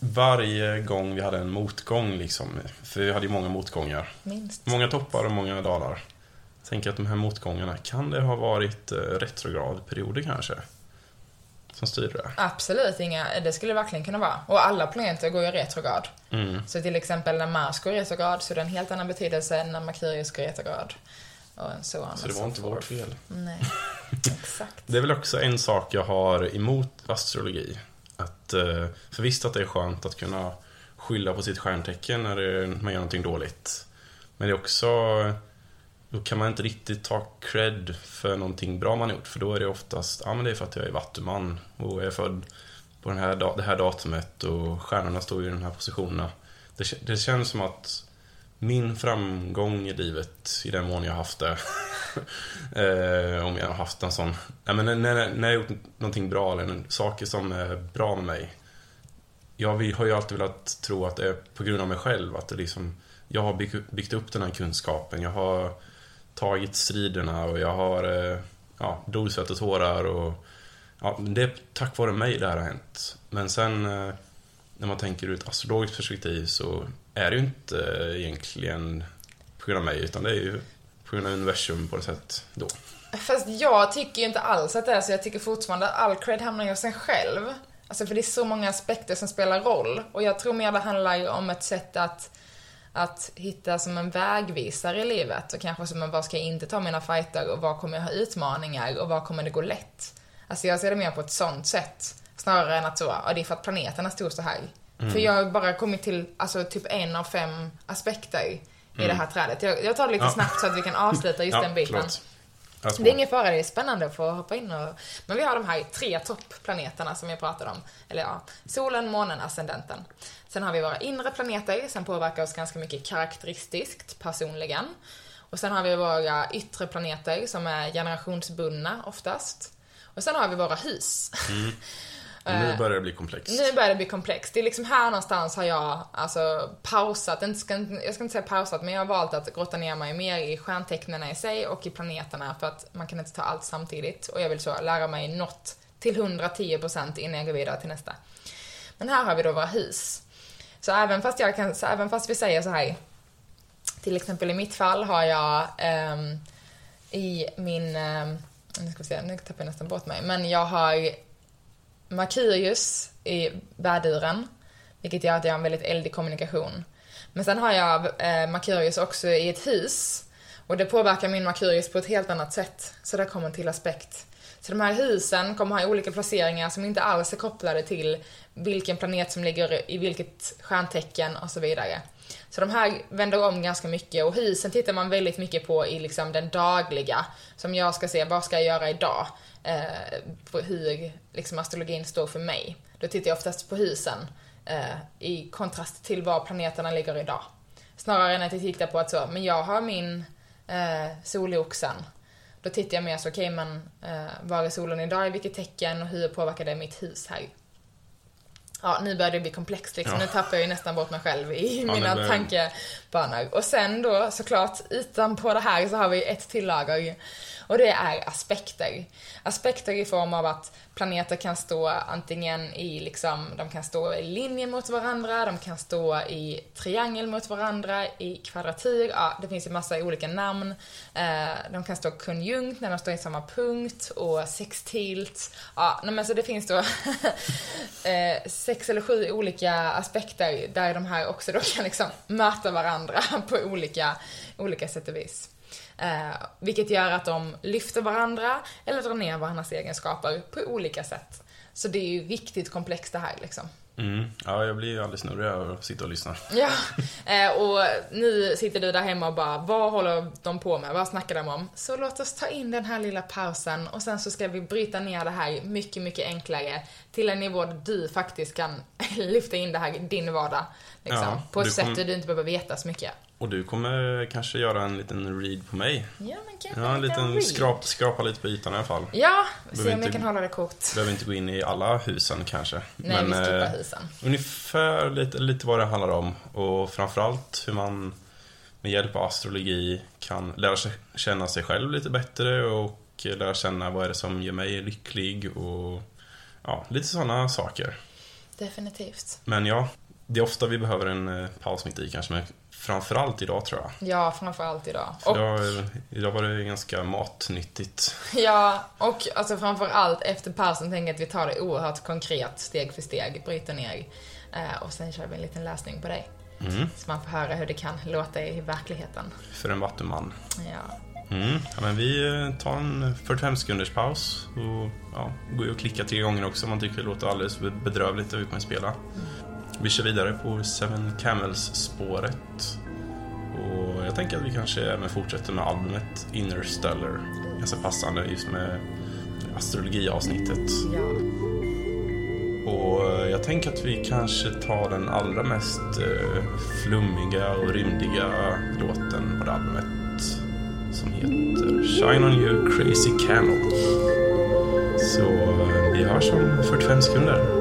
varje gång vi hade en motgång liksom, för vi hade ju många motgångar. Minst. Många toppar och många dalar. Tänker att de här motgångarna, kan det ha varit eh, retrogradperioder kanske? Som styr det? Absolut, inga, det skulle det verkligen kunna vara. Och alla planeter går ju retrograd. Mm. Så till exempel när Mars går retrograd så är det en helt annan betydelse än när Merkurius går retrograd. Och så, så det var inte vårt fel. Nej, exakt. det är väl också en sak jag har emot astrologi. Att, eh, för visst att det är skönt att kunna skylla på sitt stjärntecken när man gör någonting dåligt. Men det är också... Då kan man inte riktigt ta cred för någonting bra man gjort. För då är det oftast, ja men det är för att jag är vattuman och är född på den här, det här datumet och stjärnorna står i de här positionerna. Det, det känns som att min framgång i livet, i den mån jag har haft det, eh, om jag har haft en sån, nej, men när, när jag har gjort någonting bra eller saker som är bra med mig. Jag har ju alltid velat tro att det är på grund av mig själv, att det liksom, jag har byggt, upp den här kunskapen, jag har tagit striderna och jag har eh, ja, blod, svett och tårar och ja, det är tack vare mig det här har hänt. Men sen eh, när man tänker ur ett astrologiskt perspektiv så är det ju inte eh, egentligen på grund av mig, utan det är ju på grund av universum på något sätt då. Fast jag tycker ju inte alls att det är så. Jag tycker fortfarande att all cred hamnar hos en själv. Alltså för det är så många aspekter som spelar roll. Och jag tror mer det handlar ju om ett sätt att, att hitta som en vägvisare i livet. Och kanske som en, vad ska jag inte ta mina fighter och var kommer jag ha utmaningar och var kommer det gå lätt? Alltså jag ser det mer på ett sånt sätt. Snarare än att så, ja det är för att planeterna stor så här. Mm. För jag har bara kommit till, alltså typ en av fem aspekter i mm. det här trädet. Jag, jag tar det lite ja. snabbt så att vi kan avsluta just ja, den biten. Det är ingen fara, det är spännande att få hoppa in och... Men vi har de här tre toppplaneterna som jag pratade om. Eller ja, solen, månen, ascendenten. Sen har vi våra inre planeter som påverkar oss ganska mycket karaktäristiskt, personligen. Och sen har vi våra yttre planeter som är generationsbundna oftast. Och sen har vi våra hus. Mm. Nu börjar det bli komplext. Nu börjar det bli komplext. Det är liksom här någonstans har jag alltså pausat, jag ska inte säga pausat, men jag har valt att grotta ner mig mer i stjärntecknen i sig och i planeterna för att man kan inte ta allt samtidigt. Och jag vill så lära mig något till 110% innan jag går vidare till nästa. Men här har vi då våra hus. Så även fast jag kan, så även fast vi säger så här Till exempel i mitt fall har jag ehm, i min, ehm, nu ska vi se, nu tappar jag nästan bort mig, men jag har Merkurius i värduren, vilket gör att jag har en väldigt eldig kommunikation. Men sen har jag eh, Merkurius också i ett hus, och det påverkar min Merkurius på ett helt annat sätt. Så där kommer en till aspekt. Så de här husen kommer ha olika placeringar som inte alls är kopplade till vilken planet som ligger i vilket stjärntecken och så vidare. Så de här vänder om ganska mycket och husen tittar man väldigt mycket på i liksom den dagliga. Som jag ska se, vad ska jag göra idag? Eh, på hur liksom astrologin står för mig. Då tittar jag oftast på husen eh, i kontrast till var planeterna ligger idag. Snarare än att jag tittar på att så, men jag har min eh, sol i oxen. Då tittar jag mer så, okej okay, men eh, var är solen idag, i vilket tecken och hur påverkar det mitt hus här? Ja, nu börjar det bli komplext liksom. Ja. Nu tappar jag ju nästan bort mig själv i ja, mina börjar... tankebanor. Och sen då såklart, utanpå det här så har vi ett till lager och det är aspekter. Aspekter i form av att planeter kan stå antingen i liksom, de kan stå i linje mot varandra, de kan stå i triangel mot varandra, i kvadratur, ja det finns ju massa olika namn. Eh, de kan stå konjunkt när de står i samma punkt och sextilt. Ja, men så det finns då eh, sex eller sju olika aspekter där de här också då kan liksom möta varandra på olika, olika sätt och vis. Eh, vilket gör att de lyfter varandra eller drar ner varandras egenskaper på olika sätt. Så det är ju riktigt komplext det här liksom. Mm. Ja, jag blir ju alldeles snurrig av att sitta och lyssna. Ja, eh, och nu sitter du där hemma och bara, vad håller de på med? Vad snackar de om? Så låt oss ta in den här lilla pausen och sen så ska vi bryta ner det här mycket, mycket enklare till en nivå där du faktiskt kan lyfta in det här i din vardag. Liksom, ja, på ett sätt där du inte behöver veta så mycket. Och du kommer kanske göra en liten read på mig? Ja, men kanske ja, en liten read. skrap, skrapa lite på ytan i alla fall. Ja, se om jag kan hålla det kort. Behöver inte gå in i alla husen kanske. Nej, men, vi skippar eh, husen. Ungefär lite, lite vad det handlar om. Och framförallt hur man med hjälp av astrologi kan lära sig känna sig själv lite bättre och lära känna vad är det som gör mig lycklig och ja, lite sådana saker. Definitivt. Men ja, det är ofta vi behöver en eh, paus mitt i kanske, men framförallt idag tror jag. Ja, framförallt idag. För och, idag, idag var det ganska matnyttigt. Ja, och alltså framförallt efter pausen tänker jag att vi tar det oerhört konkret, steg för steg, bryter ner. Eh, och sen kör vi en liten läsning på dig. Mm. Så man får höra hur det kan låta i verkligheten. För en vattuman. Ja. Mm. ja men vi eh, tar en 45 sekunders paus och ja, går ju och klickar tre gånger också om man tycker det låter alldeles bedrövligt och vi kommer spela. Mm. Vi kör vidare på Seven Camels-spåret. Och jag tänker att vi kanske även fortsätter med albumet Interstellar. Ganska passande just med astrologiavsnittet. Ja. Och jag tänker att vi kanske tar den allra mest eh, flummiga och rymdiga låten på det albumet. Som heter Shine On You Crazy Camel. Så eh, vi hörs om 45 sekunder.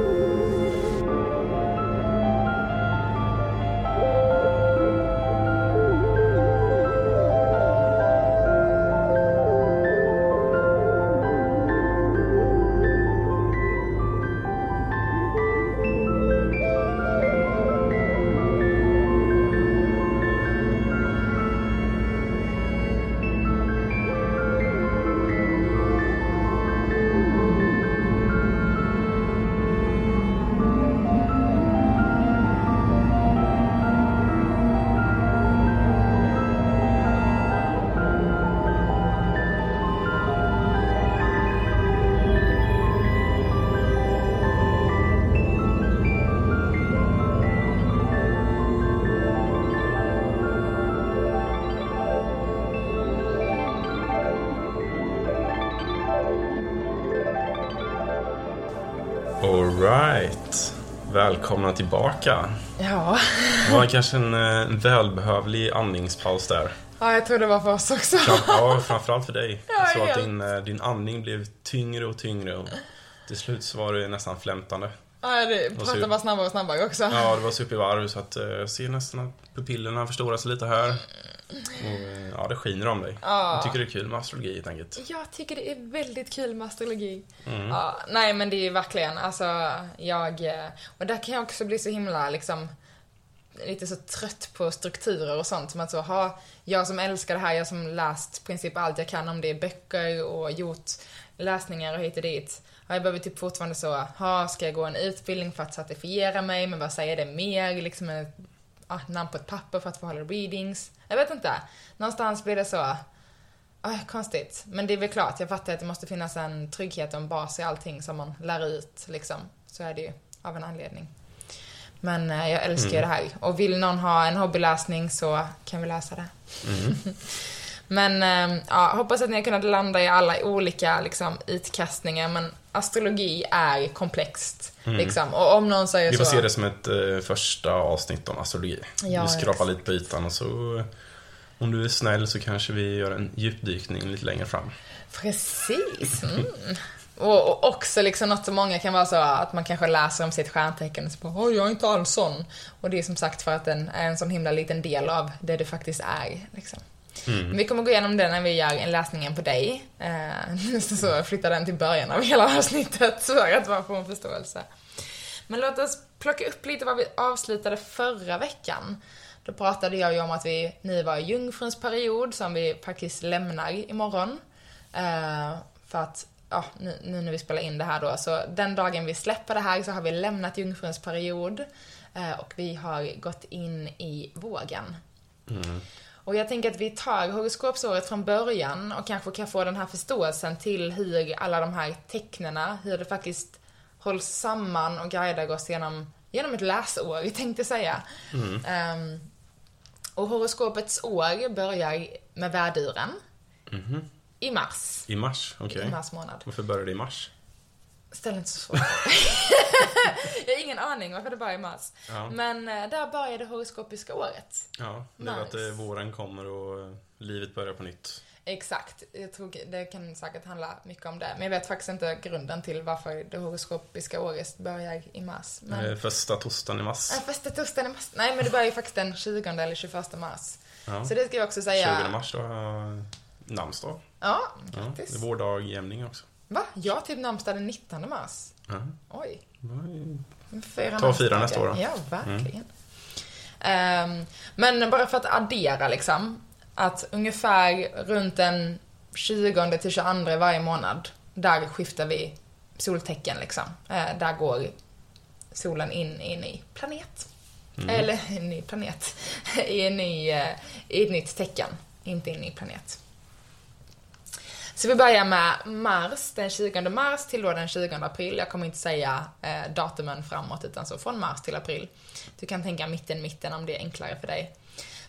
Tillbaka. Ja. Det var kanske en, en eh, välbehövlig andningspaus där. Ja, jag tror det var för oss också. Ja, framförallt för dig. jag såg att din, eh, din andning blev tyngre och tyngre. Och till slut så var det nästan flämtande. Ja, det pratade bara snabbare och snabbare också. Ja, det var så upp i varv så att eh, jag ser nästan att pupillerna förstoras lite här. Och, ja, det skiner om dig. Ja. Jag tycker det är kul med astrologi helt enkelt. Jag tycker det är väldigt kul med astrologi. Mm. Ja, nej men det är verkligen, alltså jag... Och där kan jag också bli så himla liksom lite så trött på strukturer och sånt. Som att så, ha, jag som älskar det här, jag som läst princip allt jag kan om det i böcker och gjort läsningar och hit och dit. Ja, jag behöver typ fortfarande så, ha, ska jag gå en utbildning för att certifiera mig, men vad säger det mer? Liksom ett ah, namn på ett papper för att få hålla readings. Jag vet inte. Någonstans blir det så, ah, konstigt. Men det är väl klart, jag fattar att det måste finnas en trygghet och en bas i allting som man lär ut, liksom. Så är det ju, av en anledning. Men eh, jag älskar ju Mm. det här. Och vill någon ha en hobbyläsning så kan vi läsa det. Mm. Men eh, ja, hoppas att ni har kunnat landa i alla olika liksom, utkastningar. Men astrologi är komplext. Liksom. Och om någon säger Vi får så... se det som ett eh, första avsnitt om astrologi. Ja, vi skrapar exakt. lite på ytan och så... Om du är snäll så kanske vi gör en djupdykning lite längre fram. Precis. Mm. Och, och också liksom något som många kan vara så att man kanske läser om sitt stjärntecken och så bara, "Oj, jag är inte alls sån. Och det är som sagt för att den är en sån himla liten del av det du faktiskt är. Liksom. Mm. Vi kommer gå igenom det när vi gör en läsningen på dig. Eh, så flyttar den till början av hela avsnittet för att man får en förståelse. Men låt oss plocka upp lite vad vi avslutade förra veckan. Då pratade jag ju om att vi nu var i jungfruns period som vi faktiskt lämnar imorgon. Eh, för att, ja, nu, nu när vi spelar in det här då, så den dagen vi släpper det här så har vi lämnat jungfruns period. Eh, och vi har gått in i vågen. Och jag tänker att vi tar horoskopsåret från början och kanske kan få den här förståelsen till hur alla de här tecknena, hur det faktiskt hålls samman och guidar oss genom, genom ett läsår, tänkte jag säga. Ehm, och horoskopets år börjar med värduren i mars. I mars, okej. I mars månad. Varför börjar det i mars? Ställ inte så svårt Jag har ingen aning varför det börjar i mars. Ja. Men eh, där börjar det horoskopiska året. Ja, det är att Nice. eh, våren kommer och eh, livet börjar på nytt. Exakt. Jag tror det kan säkert handla mycket om det. Men jag vet faktiskt inte grunden till varför det horoskopiska året börjar i mars. Men... Eh, Första torsdagen i mars. Äh, första torsdagen i mars. Nej, men det börjar ju faktiskt den 20 eller 21 mars. Ja. Så det ska jag också säga. 20 mars då har jag namnsdag. Ja, Ja, grattis. det är vår dag jämning också. Va? Jag typ namnsdag den 19 mars. Ja. Oj. Fyra Ta fira nästa år då. Ja, verkligen. Ehm, men bara för att addera liksom. Att ungefär runt den 20 till 22 varje månad, där skiftar vi soltecken liksom. Eh, där går solen in i en ny planet. Eller en ny planet. I, en ny, eh, I ett nytt tecken. Inte i en ny planet. Så vi börjar med Mars, den 20 mars till då den 20 april. Jag kommer inte säga eh, datumen framåt, utan så från mars till april. Du kan tänka mitten, mitten om det är enklare för dig.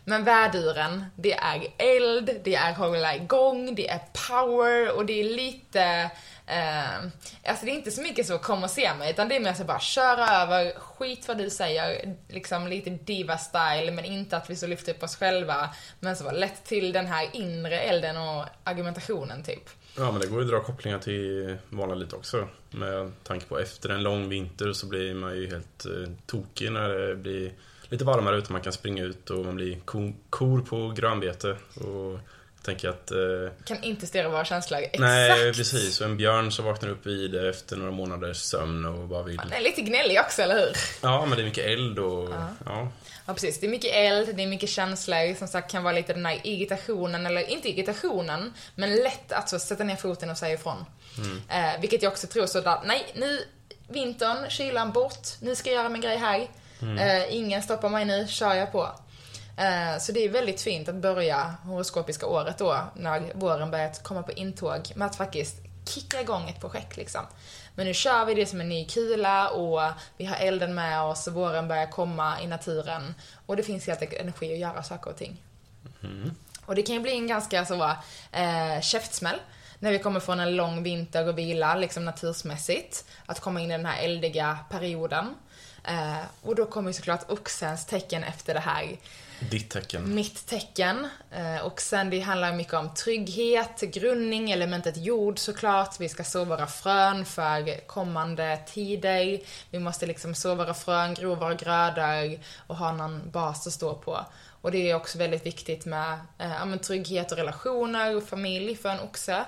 Men väduren, det är eld, det är hålla igång, det är power och det är lite... Eh, alltså det är inte så mycket så kom och se mig, utan det är mer så bara köra över, skit vad du säger, liksom lite diva-style, men inte att vi så lyfter upp oss själva, men så var lätt till den här inre elden och argumentationen typ. Ja, men det går ju att dra kopplingar till vanliga lite också. Med tanke på efter en lång vinter så blir man ju helt eh, tokig när det blir lite varmare ute. Man kan springa ut och man blir ko kor på grönbete. Och jag tänker att... Eh, Kan inte styra våra känslor. Exakt! nej, precis. Och en björn som vaknar upp i det efter några månaders sömn och bara vill... Han är lite gnällig också, eller hur? Ja, men det är mycket eld och... Ja. Ja, precis. Det är mycket eld, det är mycket känslor. Som sagt, kan vara lite den här irritationen, eller inte irritationen, men lätt att så sätta ner foten och säga ifrån. Eh, vilket jag också tror så där, nej, nu, vintern, kylan bort, nu ska jag göra min grej här. Eh, ingen stoppar mig nu, kör jag på. Eh, så det är väldigt fint att börja horoskopiska året då, när våren börjat komma på intåg, med att faktiskt kicka igång ett projekt liksom. Men nu kör vi det som en ny kula och vi har elden med oss och våren börjar komma i naturen. Och det finns helt enkelt energi att göra saker och ting. Och det kan ju bli en ganska så eh, käftsmäll när vi kommer från en lång vinter och vila, liksom natursmässigt. Att komma in i den här eldiga perioden. Eh, och då kommer ju såklart oxens tecken efter det här. Ditt tecken. Mitt tecken. Eh, och sen det handlar mycket om trygghet, grundning, elementet jord såklart. Vi ska så våra frön för kommande tider. Vi måste liksom så våra frön, gro våra grödor och ha någon bas att stå på. Och det är också väldigt viktigt med eh, ja, trygghet och relationer och familj för en oxe.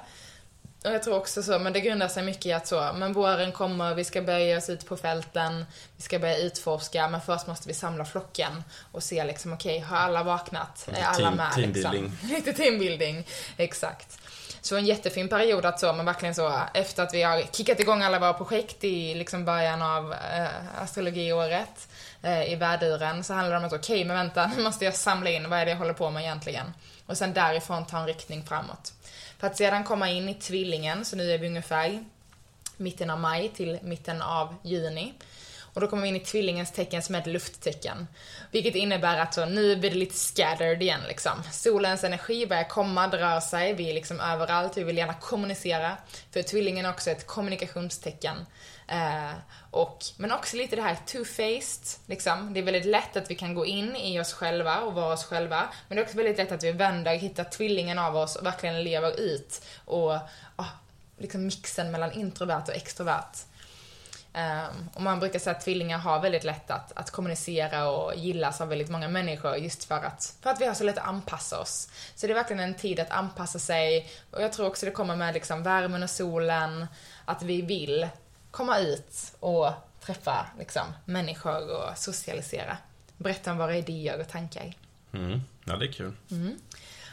Och jag tror också så, men det grundar sig mycket i att så, men våren kommer, vi ska börja oss ut på fälten, vi ska börja utforska, men först måste vi samla flocken och se liksom, okej, okay, har alla vaknat? Är alla team, med? teambuilding. Liksom? Lite teambuilding, exakt. Så en jättefin period att så, men verkligen så, efter att vi har kickat igång alla våra projekt i liksom början av eh, astrologiåret, eh, i värduren, så handlar det om att okej, okay, men vänta, nu måste jag samla in, vad är det jag håller på med egentligen? Och sen därifrån ta en riktning framåt. För att sedan komma in i tvillingen, så nu är vi ungefär mitten av maj till mitten av juni. Och då kommer vi in i tvillingens tecken som är ett lufttecken. Vilket innebär att så, nu blir det lite scattered igen liksom. Solens energi börjar komma, drar sig, vi är liksom överallt, vi vill gärna kommunicera. För tvillingen är också ett kommunikationstecken. Eh, och, men också lite det här two-faced, liksom. Det är väldigt lätt att vi kan gå in i oss själva och vara oss själva. Men det är också väldigt lätt att vi vänder, hittar tvillingen av oss och verkligen lever ut. Och oh, liksom mixen mellan introvert och extrovert. Um, och man brukar säga att tvillingar har väldigt lätt att, att kommunicera och gillas av väldigt många människor just för att, för att vi har så lätt att anpassa oss. Så det är verkligen en tid att anpassa sig och jag tror också det kommer med liksom värmen och solen, att vi vill komma ut och träffa liksom, människor och socialisera. Berätta om våra idéer och tankar. Mm. Ja, det är kul. Mm.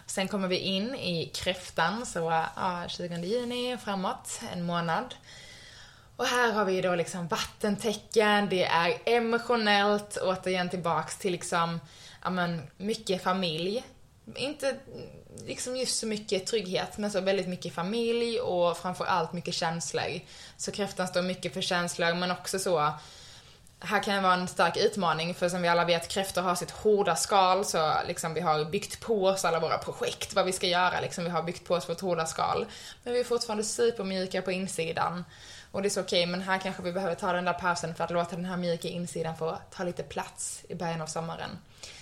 Sen kommer vi in i kräftan, så ja, 20 juni framåt, en månad. Och här har vi då liksom vattentecken, det är emotionellt, återigen tillbaks till liksom, ja men, mycket familj. Inte liksom just så mycket trygghet, men så väldigt mycket familj och framförallt mycket känslor. Så kräftan står mycket för känslor, men också så här kan det vara en stark utmaning, för som vi alla vet, kräftor har sitt hårda skal, så liksom vi har byggt på oss alla våra projekt, vad vi ska göra, liksom vi har byggt på oss vårt hårda skal. Men vi är fortfarande supermjuka på insidan. Och det är så okej, okay, men här kanske vi behöver ta den där pausen för att låta den här mjuka insidan få ta lite plats i början av sommaren.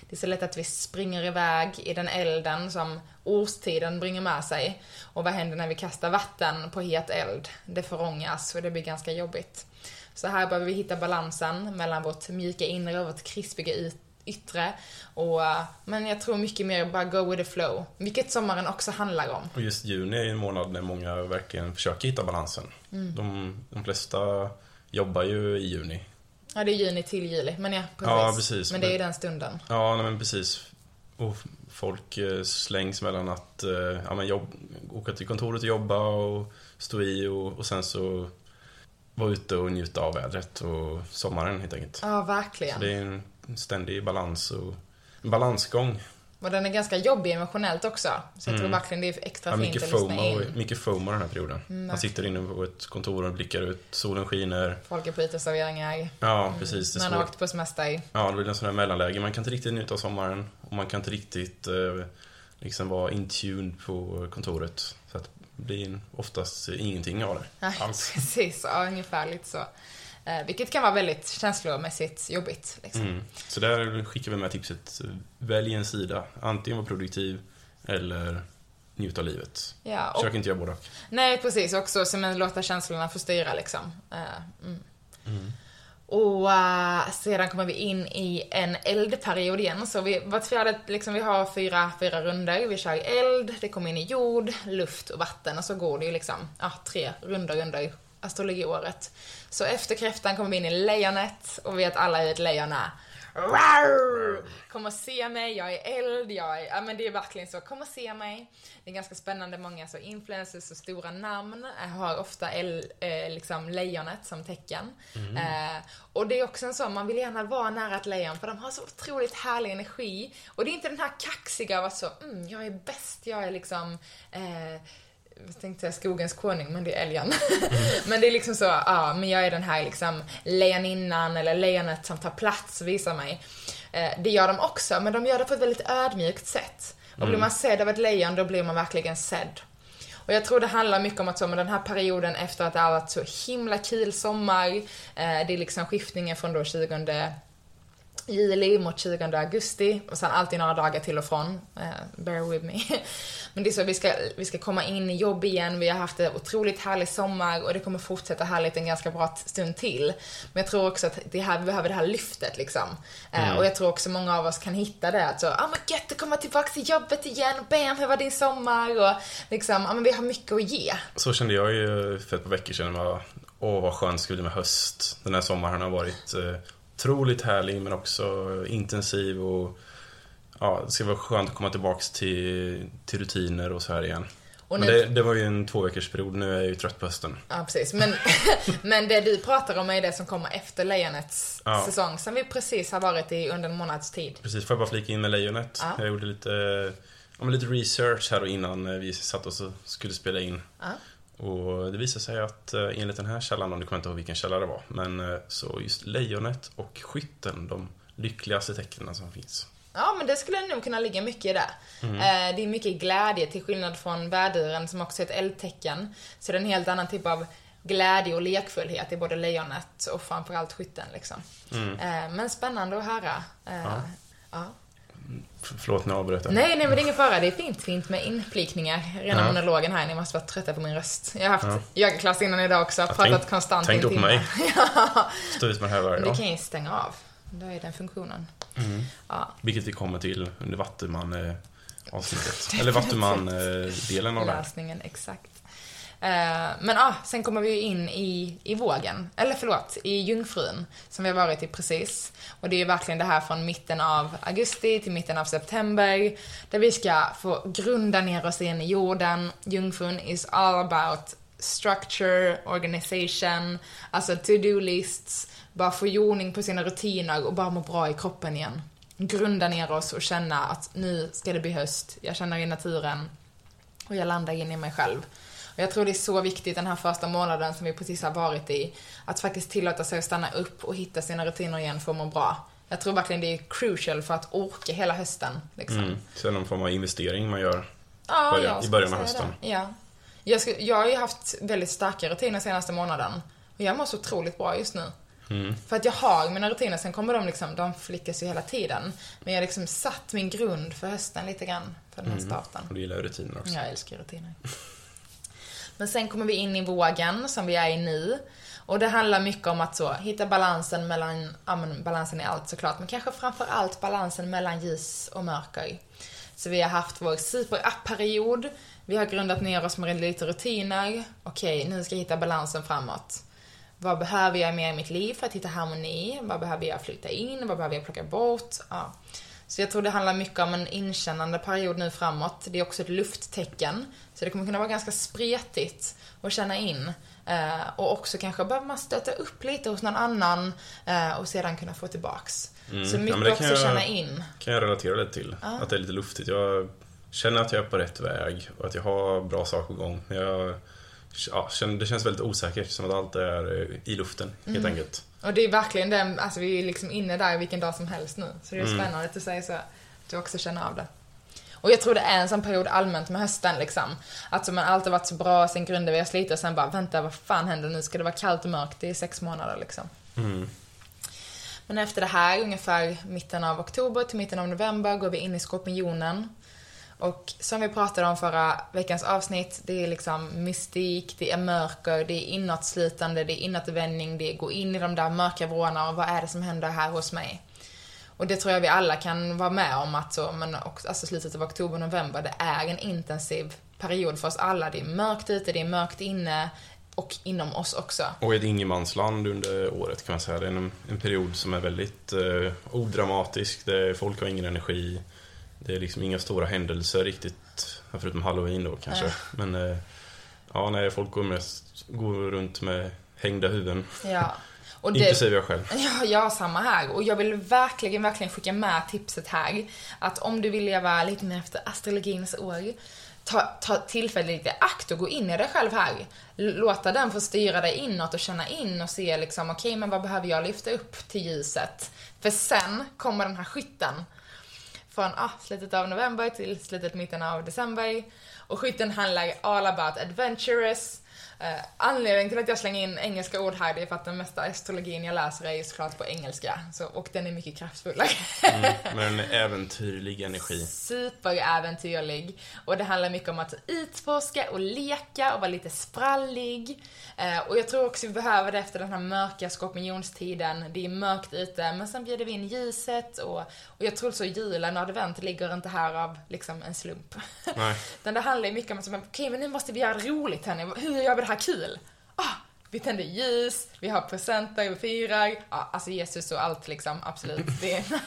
Det är så lätt att vi springer iväg i den elden som årstiden bringar med sig. Och vad händer när vi kastar vatten på het eld? Det förångas och det blir ganska jobbigt. Så här behöver vi hitta balansen mellan vårt mjuka inre och vårt krispiga yttre. Och, men jag tror mycket mer bara go with the flow. Vilket sommaren också handlar om. Och just juni är en månad när många verkligen försöker hitta balansen. Mm. De, de flesta jobbar ju i juni. Ja, det är juni till juli. Men ja, precis. Ja, precis. Men det är ju den stunden. Ja, men precis. Och folk eh, slängs mellan att eh, ja, men jobb, åka till kontoret och jobba och stå i och, och sen så vara ute och njuta av vädret och sommaren helt enkelt. Ja, verkligen. Så det är en ständig balans och en balansgång. Och den är ganska jobbig emotionellt också. Så jag mm. tror verkligen det är extra ja, fint att lyssna in. Mycket FOMO den här perioden. Mm, Man sitter inne på ett kontor och blickar ut, solen skiner. Folk är på uteserveringar. Ja, precis. Man har åkt på semester. Ja, det blir en sån här mellanläge. Man kan inte riktigt njuta av sommaren och man kan inte riktigt eh, liksom vara in tuned på kontoret. Så att det blir oftast ingenting av det. Nej, alls. precis. Ja, ungefär lite så. Eh, vilket kan vara väldigt känslomässigt jobbigt. Liksom. Mm. Så där skickar vi med tipset. Välj en sida. Antingen vara produktiv eller njuta av livet. Ja, och, Försök inte göra båda. Nej, precis. Också som låta känslorna få styra liksom. Uh, mm. Mm. Och uh, sedan kommer vi in i en eldperiod igen. Så vi, vart fjärde, liksom, vi har fyra, fyra runder. Vi kör eld, det kommer in i jord, luft och vatten. Och så går det ju liksom, ja, tre runder under astrologiåret. Så efter kräftan kommer vi in i lejonet och vi vet alla hur ett lejon är. Kom och se mig, jag är eld, jag är, ja men det är verkligen så, kom och se mig. Det är ganska spännande, många så influencers och stora namn har ofta el, eh, liksom lejonet som tecken. Mm. Eh, och det är också en sån, man vill gärna vara nära ett lejon för de har så otroligt härlig energi. Och det är inte den här kaxiga av att så, mm, jag är bäst, jag är liksom eh, jag tänkte säga skogens konung, men det är älgen. Mm. men det är liksom så, ja, men jag är den här liksom lejoninnan eller lejonet som tar plats och visar mig. Eh, det gör de också, men de gör det på ett väldigt ödmjukt sätt. Och blir mm. man sedd av ett lejon, då blir man verkligen sedd. Och jag tror det handlar mycket om att så, med den här perioden efter att det har varit så himla kul sommar, eh, det är liksom skiftningen från då 20 juli mot 20 augusti och sen alltid några dagar till och från. Uh, bear with me. Men det är så vi ska, vi ska komma in i jobb igen. Vi har haft en otroligt härlig sommar och det kommer fortsätta härligt en ganska bra stund till. Men jag tror också att det här, vi behöver det här lyftet liksom. Uh, Mm. och jag tror också många av oss kan hitta det. Att så, ah men gött att komma tillbaka till jobbet igen. Bam, hur var din sommar? Och liksom, ah men vi har mycket att ge. Så kände jag ju för ett par veckor sedan. Åh, vad skönt det skulle bli med höst. Den här sommaren har varit eh, otroligt härlig men också intensiv och ja, det ska vara skönt att komma tillbaks till, till rutiner och så här igen. Och men nu- det, det var ju en två veckors period. nu är jag ju trött på hösten. Ja, precis. Men, men det du pratar om är det som kommer efter Lejonets Ja. säsong, som vi precis har varit i under en månads tid. Precis, får jag bara flika in med Lejonet. Ja. Jag gjorde lite, lite research här innan eh, vi satt oss och skulle spela in. Ja. Och det visade sig att eh, enligt den här källan, och nu kommer jag inte ihåg vilken källa det var, men eh, så just lejonet och skytten, de lyckligaste tecknen som finns. Ja, men det skulle nog kunna ligga mycket i det. Mm. Eh, det är mycket glädje, till skillnad från väduren som också är ett eldtecken. Så det är en helt annan typ av glädje och lekfullhet i både lejonet och framförallt skytten. Liksom. Eh, men spännande att höra. Mm. Ja. ja. Förlåt, nu avbröt jag. Nej, nej, men det är ingen fara. Det är fint, fint med inflikningar. Rena Ja. monologen här. Ni måste vara trötta på min röst. Jag har haft Ja. yogaklass innan idag också. Ja, pratat tänk- konstant tänk då på mig. Stå ut med det här varje dag. kan jag stänga av. Då är den funktionen. Mm. Ja. Vilket vi kommer till under Vattuman eh, avsnittet. Eller Vattuman-delen av det här. Läsningen, exakt. Eh, men ah, sen kommer vi ju in i, i vågen. Eller förlåt, i Jungfrun. Som vi har varit i precis. Och det är ju verkligen det här från mitten av augusti till mitten av september. Där vi ska få grunda ner oss in i jorden. Jungfrun is all about structure, organisation, alltså to-do lists. Bara få ordning på sina rutiner och bara må bra i kroppen igen. Grunda ner oss och känna att nu ska det bli höst. Jag känner i naturen. Och jag landar in i mig själv. Och jag tror det är så viktigt den här första månaden som vi precis har varit i. Att faktiskt tillåta sig att stanna upp och hitta sina rutiner igen för att må bra. Jag tror verkligen det är crucial för att orka hela hösten. Liksom. Mm. Så någon form av investering man gör. Ja, Början- i början av hösten. Det. Ja. Jag, skulle, jag har ju haft väldigt starka rutiner senaste månaden. Och jag mår så otroligt bra just nu. Mm. För att jag har mina rutiner, sen kommer de liksom, de flickas ju hela tiden. Men jag har liksom satt min grund för hösten lite grann, för den här starten. Och du gillar ju rutiner också. Jag älskar rutiner. Men sen kommer vi in i vågen som vi är i nu. Och det handlar mycket om att så, hitta balansen mellan, ja men balansen i allt såklart, men kanske framför allt balansen mellan ljus och mörker. Så vi har haft vår super-app-period, vi har grundat ner oss med lite rutiner. Okej, nu ska jag hitta balansen framåt. Vad behöver jag mer i mitt liv för att hitta harmoni? Vad behöver jag flytta in? Vad behöver jag plocka bort? Ja. Så jag tror det handlar mycket om en inkännande period nu framåt. Det är också ett lufttecken. Så det kommer kunna vara ganska spretigt att känna in. Eh, och också kanske behöver man stöta upp lite hos någon annan eh, och sedan kunna få tillbaks. Mm. Så Ja, mycket det också jag- känna in. kan jag relatera lite till. Att det är lite luftigt. Jag känner att jag är på rätt väg och att jag har bra saker på gång. Men jag, ja, det känns väldigt osäkert, som att allt är i luften, helt Mm. enkelt. Och det är verkligen den, alltså vi är liksom inne där vilken dag som helst nu. Så det är Mm. spännande att du säger så, att du också känner av det. Och jag tror det är en sån period allmänt med hösten liksom. Att man alltid varit så bra, sen grundar vi oss lite och sen bara, vänta vad fan händer nu? Ska det vara kallt och mörkt? Är sex månader liksom. Mm. Men efter det här, ungefär mitten av oktober till mitten av november, går vi in i skorpionen. Och som vi pratade om förra veckans avsnitt, det är liksom mystik, det är mörker, det är inåtslutande, det är inåtvändning, det är gå in i de där mörka vrårna och vad är det som händer här hos mig? Och det tror jag vi alla kan vara med om att så, men också, alltså slutet av oktober, november, det är en intensiv period för oss alla. Det är mörkt ute, det är mörkt inne och inom oss också. Och ett ingenmansland under året kan man säga. Det är en, en period som är väldigt eh, odramatisk. Det, folk har ingen energi. Det är liksom inga stora händelser riktigt, förutom halloween då kanske. Äh. Men eh, ja, nej, folk går, mest, går runt med hängda huvuden. Ja. Och det, Inklusive jag själv. Ja, jag samma här. Och jag vill verkligen, verkligen skicka med tipset här. Att om du vill leva lite mer efter astrologins år, ta, ta tillfället lite i akt och gå in i dig själv här. Låta den få styra dig inåt och känna in och se liksom, okej, men vad behöver jag lyfta upp till ljuset? För sen kommer den här skytten. Från ah, slutet av november till slutet, mitten av december. Och skytten handlar all about adventurous. Eh, anledningen till att jag slänger in engelska ord här, det är för att den mesta astrologin jag läser är ju såklart på engelska. Så, och den är mycket kraftfullare. Mm, men en äventyrlig energi. Superäventyrlig. Och det handlar mycket om att utforska och leka och vara lite sprallig. Eh, och jag tror också vi behöver det efter den här mörka skorpionstiden. Det är mörkt ute, men sen bjuder vi in ljuset och, och jag tror så julen och advent ligger inte här av liksom en slump. Nej. Utan det handlar ju mycket om att, okej okay, men nu måste vi göra det roligt hörni. Hur gör vi det här kul? Oh, ah, vi tänder ljus, vi har presenter, vi firar. Ja, alltså Jesus och allt liksom, absolut. Det är en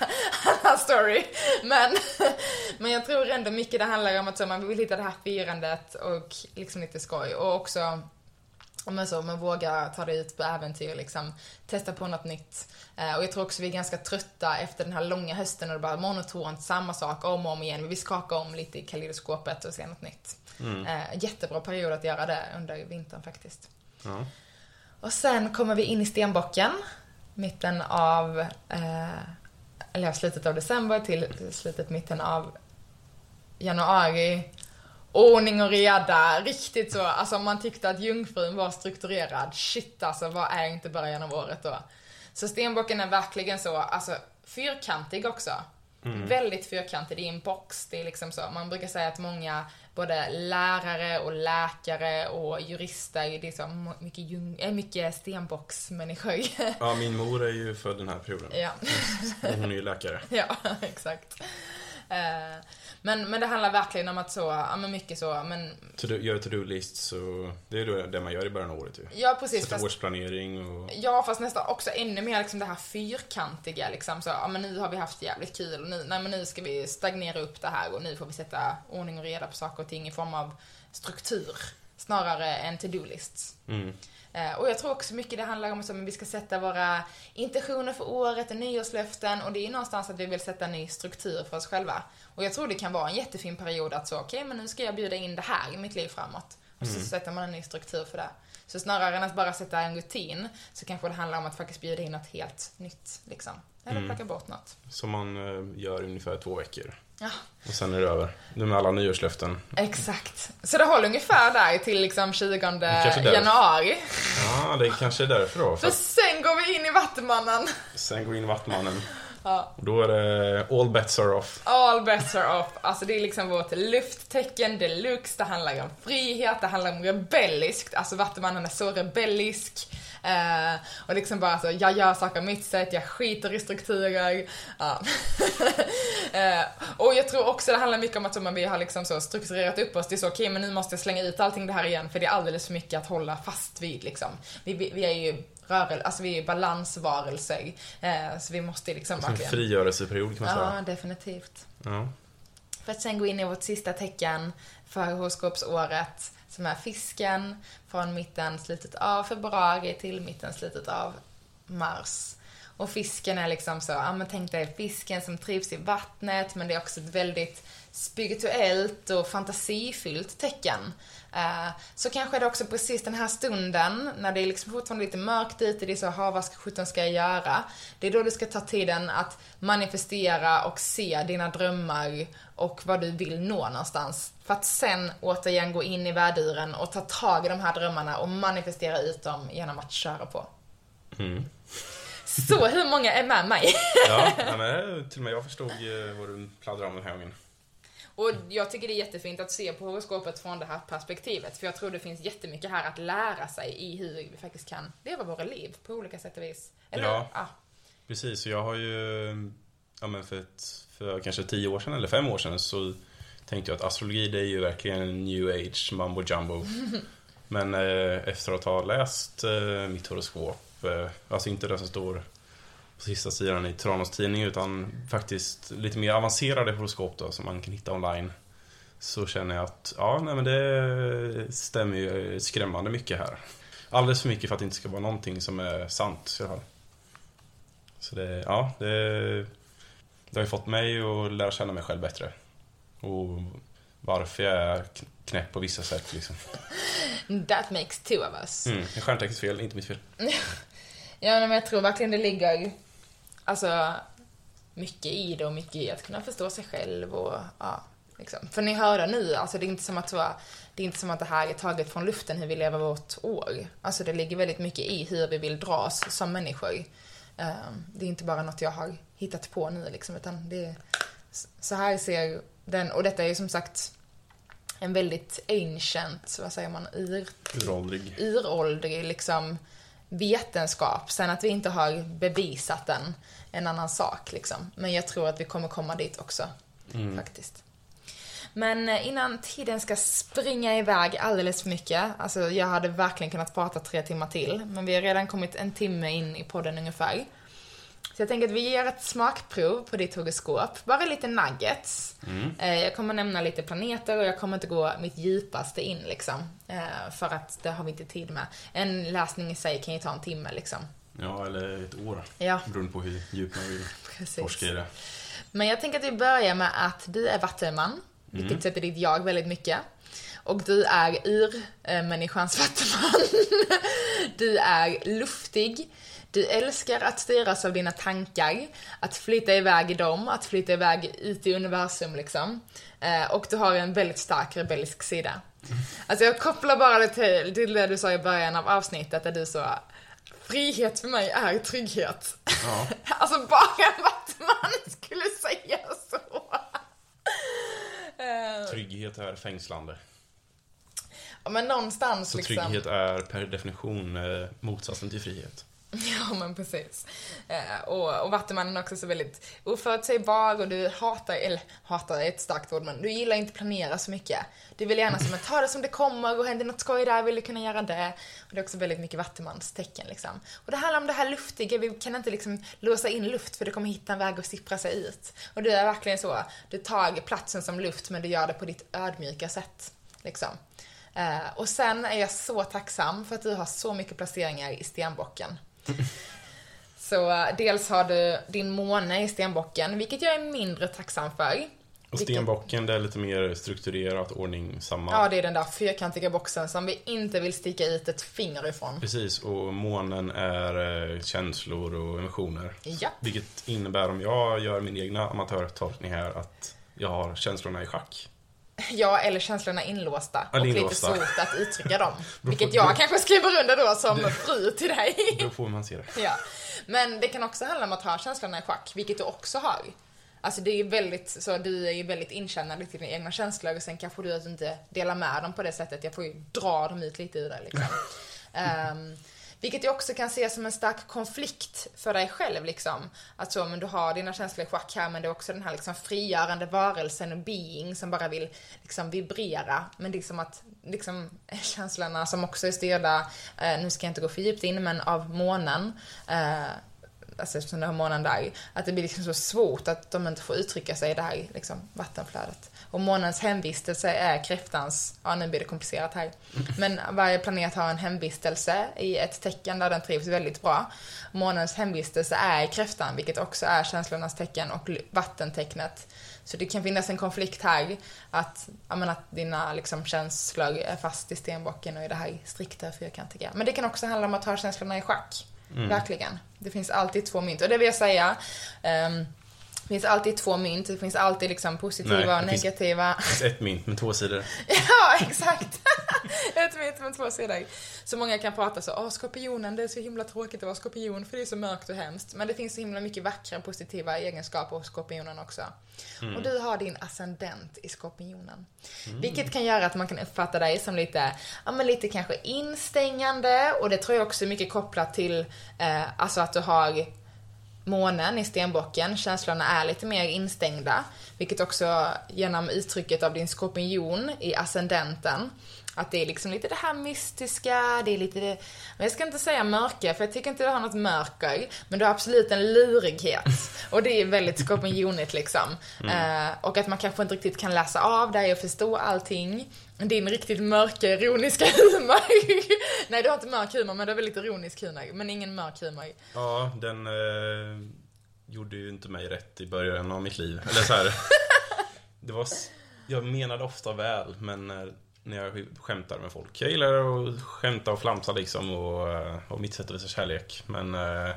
annan story. Men, men jag tror ändå mycket det handlar om att så, man vill hitta det här firandet och liksom lite skoj. Och också men så, man vågar ta det ut på äventyr, liksom, testa på något nytt. Eh, och jag tror också vi är ganska trötta efter den här långa hösten och det bara monotont, samma sak om och om igen. Vi vill skaka om lite i kaleidoskopet och se något nytt. Mm. Eh, jättebra period att göra det under vintern faktiskt. Ja. Och sen kommer vi in i stenbocken, mitten av, eh, eller slutet av december till slutet, mitten av januari. Ordning och reda, riktigt så. Alltså om man tyckte att jungfrun var strukturerad, shit alltså, vad är inte början av året då? Så stenbocken är verkligen så, alltså fyrkantig också. Mm. Väldigt fyrkantig, det är en box. Det är liksom så. Man brukar säga att många, både lärare och läkare och jurister, det är så mycket, jung, äh, mycket stenbocksmänniskor. Ja, min mor är ju född den här perioden. Ja. Hon är ju läkare. Ja, exakt. Uh, men, men det handlar verkligen om att så, ja men mycket så, men... To do, gör to-do-list, så det är då det man gör i början av året ju. Ja, precis. Sätta årsplanering och... Ja, fast nästan också ännu mer liksom det här fyrkantiga liksom så, ja men nu har vi haft jävligt kul och nu, nej men nu ska vi stagnera upp det här och nu får vi sätta ordning och reda på saker och ting i form av struktur. Snarare än to-do-lists. Mm. Eh, och jag tror också mycket det handlar om att vi ska sätta våra intentioner för året och nyårslöften och det är någonstans att vi vill sätta en ny struktur för oss själva. Och jag tror det kan vara en jättefin period att så, okej okay, men nu ska jag bjuda in det här i mitt liv framåt. Och så mm. sätter man en ny struktur för det. Så snarare än att bara sätta en rutin så kanske det handlar om att faktiskt bjuda in något helt nytt liksom. Eller mm. plocka bort något. Som man eh, gör ungefär två veckor. Ja. Och sen är det över. Nu med alla nyårslöften. Exakt. Så det håller ungefär där till liksom 20 januari. Ja, det är kanske är därför då. För, för sen går vi in i Vattumannen. Sen går vi in i Vattumannen. Ja. Då är det all bets are off. All bets are off. Alltså det är liksom vårt lufttecken deluxe. Det handlar om frihet, det handlar om rebelliskt. Alltså Vattumannen är så rebellisk. Eh, och liksom bara så, jag gör saker mitt sätt, jag skiter i strukturer. Ja. eh, och jag tror också det handlar mycket om att man, vi har liksom så strukturerat upp oss. Det är så, okej okay, men nu måste jag slänga ut allting det här igen för det är alldeles för mycket att hålla fast vid liksom. Vi, vi, vi är ju rörelse, alltså vi är balansvarelser. Eh, så vi måste liksom Som verkligen... frigörelseperiod kan man säga. Ja, definitivt. Ja. För att sen gå in i vårt sista tecken för horoskopsåret som är fisken från mitten, slutet av februari till mitten, slutet av mars. Och fisken är liksom så, ja men tänk dig fisken som trivs i vattnet, men det är också ett väldigt spirituellt och fantasifyllt tecken. Eh, så kanske det också precis den här stunden, när det är liksom fortfarande lite mörkt ute, det är så, ha vad sjutton ska jag göra? Det är då du ska ta tiden att manifestera och se dina drömmar och vad du vill nå någonstans. För att sen återigen gå in i värduren och ta tag i de här drömmarna och manifestera ut dem genom att köra på. Mm. Så hur många är med mig? ja, men till och med jag förstod eh, vad du pladdrade om den här gången. Och jag tycker det är jättefint att se på horoskopet från det här perspektivet. För jag tror det finns jättemycket här att lära sig i hur vi faktiskt kan leva våra liv på olika sätt och vis. Eller, ja, ja. precis. Och jag har ju, ja men för, ett, för kanske tio år sedan eller fem år sedan så tänkte jag att astrologi det är ju verkligen en new age mambo jumbo. men eh, efter att ha läst eh, mitt horoskop, eh, alltså inte det som står på sista sidan i Tranås tidning utan faktiskt lite mer avancerade horoskop då som man kan hitta online. Så känner jag att, ja, nej men det stämmer ju skrämmande mycket här. Alldeles för mycket för att det inte ska vara någonting som är sant i alla fall. Så det, ja, det, det har ju fått mig att lära känna mig själv bättre. Och varför jag är knäpp på vissa sätt liksom. That makes two of us. Mm, stjärntecknets fel, inte mitt fel. ja, men jag tror verkligen det ligger alltså, mycket i det och mycket i att kunna förstå sig själv och ja. Liksom. För ni hör nu, alltså det är inte som att så, det är inte som att det här är taget från luften hur vi lever vårt år. Alltså det ligger väldigt mycket i hur vi vill dras som människor. Ehm, Det är inte bara något jag har hittat på nu liksom, utan det är, så här ser den, och detta är ju som sagt en väldigt ancient, vad säger man, ur, Uråldrig. uråldrig liksom vetenskap. Sen att vi inte har bevisat den, en annan sak liksom. Men jag tror att vi kommer komma dit också, faktiskt. Men eh, innan tiden ska springa iväg alldeles för mycket, alltså jag hade verkligen kunnat prata tre timmar till, men vi har redan kommit en timme in i podden ungefär. Så jag tänker att vi ger ett smakprov på ditt horoskop, bara lite nuggets. Eh, Jag kommer nämna lite planeter och jag kommer inte gå mitt djupaste in liksom, eh, för att det har vi inte tid med. En läsning i sig kan ju ta en timme liksom. Ja, eller ett år. Ja, Beroende på hur djupt man vill forska i det. Men jag tänker att vi börjar med att du är vattenman, vilket sätter ditt jag väldigt mycket. Och du är ur-människans vattenman. Du är luftig. Du älskar att styras av dina tankar, att flytta iväg i dem, att flytta iväg ut i universum liksom. Eh, Och du har en väldigt stark rebellisk sida. Alltså jag kopplar bara det till, till det du sa i början av avsnittet där du sa Frihet för mig är trygghet. Ja. Alltså bara en vattenman skulle säga så. Eh, Trygghet är fängslande. Ja men någonstans Så liksom. trygghet är per definition eh, motsatsen till frihet. Ja men precis. Eh, och, och Vattumannen är också så väldigt oförutsägbar och du hatar, eller hatar är ett starkt ord men du gillar inte planera så mycket. Du vill gärna som att ta det som det kommer och händer något skoj där vill du kunna göra det. Och det är också väldigt mycket Vattumans tecken liksom. Och det handlar om det här luftiga, vi kan inte liksom låsa in luft för du kommer hitta en väg att sippra sig ut. Och du är verkligen så, du tar platsen som luft men du gör det på ditt ödmjuka sätt. Liksom. Eh, och sen är jag så tacksam för att du har så mycket placeringar i stenbocken. Så eh, dels har du din måne i stenbocken, vilket jag är mindre tacksam för. Och stenbocken, det är lite mer strukturerat, ordningsamma. Ja, det är den där fyrkantiga boxen som vi inte vill sticka ut ett finger ifrån. Precis, och månen är eh, känslor och emotioner. Ja. Vilket innebär, om jag gör min egna amatörtolkning här, att jag har känslorna i schack. Ja, eller känslorna inlåsta. Eller och inlåsta. lite svårt att uttrycka dem. Vilket jag kanske skriver under då som fru till dig. Då får man se det. Ja. Men det kan också handla om att ha känslorna i schack, vilket du också har. Alltså det är ju väldigt, så du är ju väldigt inkännande till dina egna känslor och sen kanske du inte delar med dem på det sättet. Jag får ju dra dem ut lite ur dig liksom. Ehm, vilket jag också kan se som en stark konflikt för dig själv liksom. Att så, men du har dina känslor i schack här men det är också den här liksom frigörande varelsen och being som bara vill liksom vibrera. Men liksom att liksom känslorna som också är styrda, eh, nu ska jag inte gå för djupt in, men av månen. Eh, alltså eftersom du har månen där, att det blir liksom så svårt att de inte får uttrycka sig i det här liksom, vattenflödet. Och månens hemvistelse är kräftans, ja nu blir det komplicerat här, men varje planet har en hemvistelse i ett tecken där den trivs väldigt bra. Månens hemvistelse är kräftan, vilket också är känslornas tecken och vattentecknet. Så det kan finnas en konflikt här, att, ja, men att dina liksom, känslor är fast i stenbocken och i det här strikta fyrkantiga. Men det kan också handla om att ha känslorna i schack. Verkligen. Det finns alltid två mynt. Och det vill jag säga, ehm, det finns alltid två mynt. Det finns alltid liksom positiva Nej, och negativa. Det finns ett mynt med två sidor. ja, exakt. Ett mynt med två sidor. Så många kan prata så, åh skorpionen, det är så himla tråkigt att vara skorpion för det är så mörkt och hemskt. Men det finns så himla mycket vackra positiva egenskaper hos skorpionen också. Och du har din ascendent i skorpionen. Vilket kan göra att man kan uppfatta dig som lite, ja men lite kanske instängande och det tror jag också är mycket kopplat till, eh, alltså att du har månen i stenbocken, känslorna är lite mer instängda. Vilket också genom uttrycket av din skorpion i ascendenten, att det är liksom lite det här mystiska, det är lite det, men jag ska inte säga mörka för jag tycker inte du har något mörker, men du har absolut en lurighet. Och det är väldigt skorpionigt liksom. Eh, och att man kanske inte riktigt kan läsa av dig och förstå allting. Din riktigt mörka, ironiska humor. Nej, du har inte mörk humor, men du har väldigt ironisk humor. Men ingen mörk humor. Ja, den eh, gjorde ju inte mig rätt i början av mitt liv. Eller så här. det var, jag menade ofta väl, men eh, när jag skämtar med folk. Jag gillar att skämta och flamsa liksom och, eh, och mitt sätt att visa kärlek. Men eh,